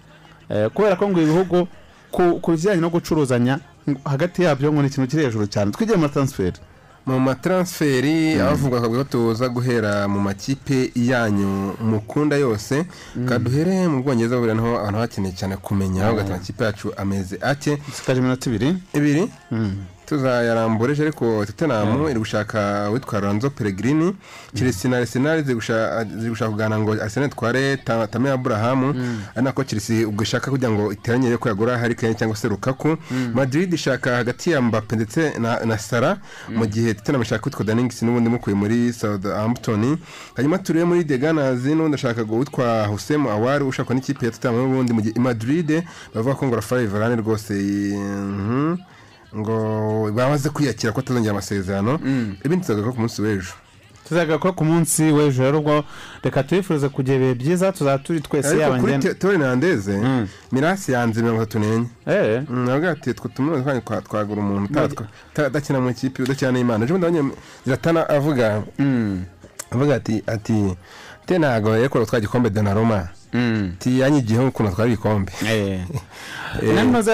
eh, kubera ko ngo ibihugu ku kijyanye no gucuruzanya hagati yabyo ngo ni ikintu kiri hejuru cyane. Twigiye mu mataransiferi mu mataransiferi abavuga ko tuza guhera mu makipe yanyu mukunda yose kaduhere mu bwongereza buriya naho abantu hakeneye cyane kumenya. Aho gatuma amakipe yacu ameze ate? Zikaje iminota ibiri ibiri tuzayarambureje ariko tottenham iri gushaka witwa Lorenzo Pellegrini. Chelsea na Arsenal ziri gusha- ziri gushaka kuganira ngo Arsenal itware Ta- Tammy Abraham. Ari nako Chelsea ubwo ishaka kugira ngo iteranye ko yagura Harry Kane cyangwa se Lukaku. Madrid ishaka hagati ya Mbappe ndetse na, Salah. Mu gihe Tottenham ishaka witwa Dannings n'ubundi mukuye muri Southampton. Hanyuma turebe muri The Gunners n'ubundi ashaka witwa Hussein Awar ushaka n'ikipe ya Tottenham n'ubundi mu gihe i Madrid. Bavuga ko ngo Rafael Varane rwose mhm, ngo bamaze kwiyakira ko atazongera amasezerano ibindi tuzagaruka ku munsi w'ejo. Tuzagaruka ku munsi w'ejo. Rero ubwo reka tubifurize kugira ibihe byiza tuzaba turi twese ariko yaba kuri ngenda Te- Tore Nandeze mirasi yanze mirongo itatu n'enye. Eh. navuga ati twe twa- twagura umuntu udakina mu ikipe udakina n'imana. Ejo bundi ziratana avuga avuga ati ati te ntago yakora gutwara igikombe Donnarumma ti yanyigiyeho ukuntu atwara ibikombe inanoza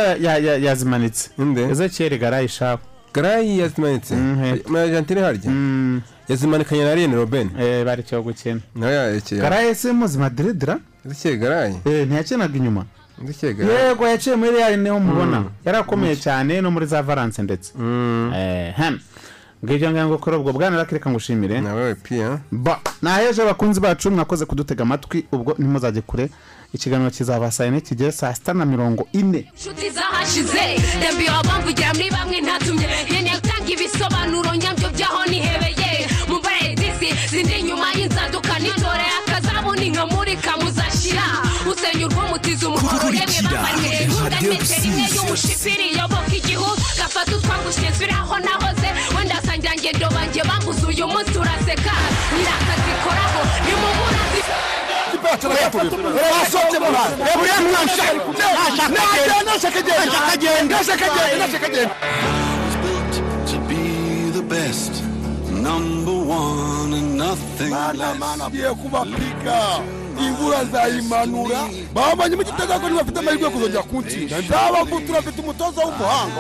yazimanitse. Inde ezekiyeli garayi shapu garayi yazimanitse. Muri argentine harya? Yazimanikanye na Arjen Robben. Bari cyo gukina garayi se muzi madiridira ezekiyeli garayi ntiyakinaga inyuma. Yego yaciye muri real ni ho mubona. Yari akomeye cyane no muri za valence ndetse. Eh, hem. Ngibyo ngo kuri ubwo bwana rakireka ngushimire. Nawe pia. Ba naheje abakunzi bacu mwakoze kudutega amatwi ubwo ntimuzajye kure. Ikiganiro kizaba saa yine kigere saa sita na mirongo ine. Inshuti zahashize rembi wabamvugira muri bamwe ntatumye. Nkeneye gutanga ibisobanuro nyabyo byaho nihebeye. Mumbarire disi zindi inyuma y'inzaduka nitoreye akazabuni nkamurika muzashira usenya urw'umutiza umuhoro yemwe bambarire imbunda metero imwe y'umushipiri yoboka igihu. Gafata utwangushyizwe aho nahoze. Wenda sangira ngendo banjye bambuze uyu munsi uraseka. Nyirakazikoraho nimumurazi wasohotse mu bantu. Reba uriya mwana nashaka agenda nashaka agenda nashaka agenda nashaka agenda to be the best, number one. Nothing less. ngiye kubapiga imvura nzayimanura bamanye mugitega ko ntibafite amahirwe yo kuzongera kuntsinda nzabagutura mfite umutoza w'umuhanga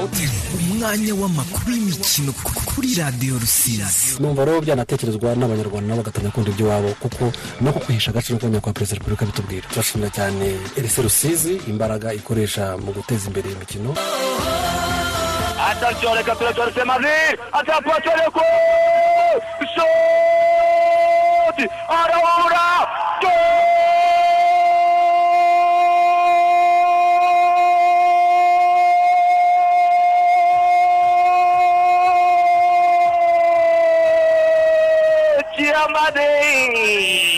umwanya w'amakuru y'imikino kuri radiyo rusizi numva rero byanatekerezwa n'abanyarwanda nabo bagatamya kumva iby'iwabo kuko no ku kwihisha agaciro k'umwanya kwa perezida repubulika bitubwira. Turashimira cyane erese rusizi imbaraga ikoresha mu guteza imbere imikino. Attention les capitulaires, c'est a Attrape le coup Chute. Araúra Gol. Amadei!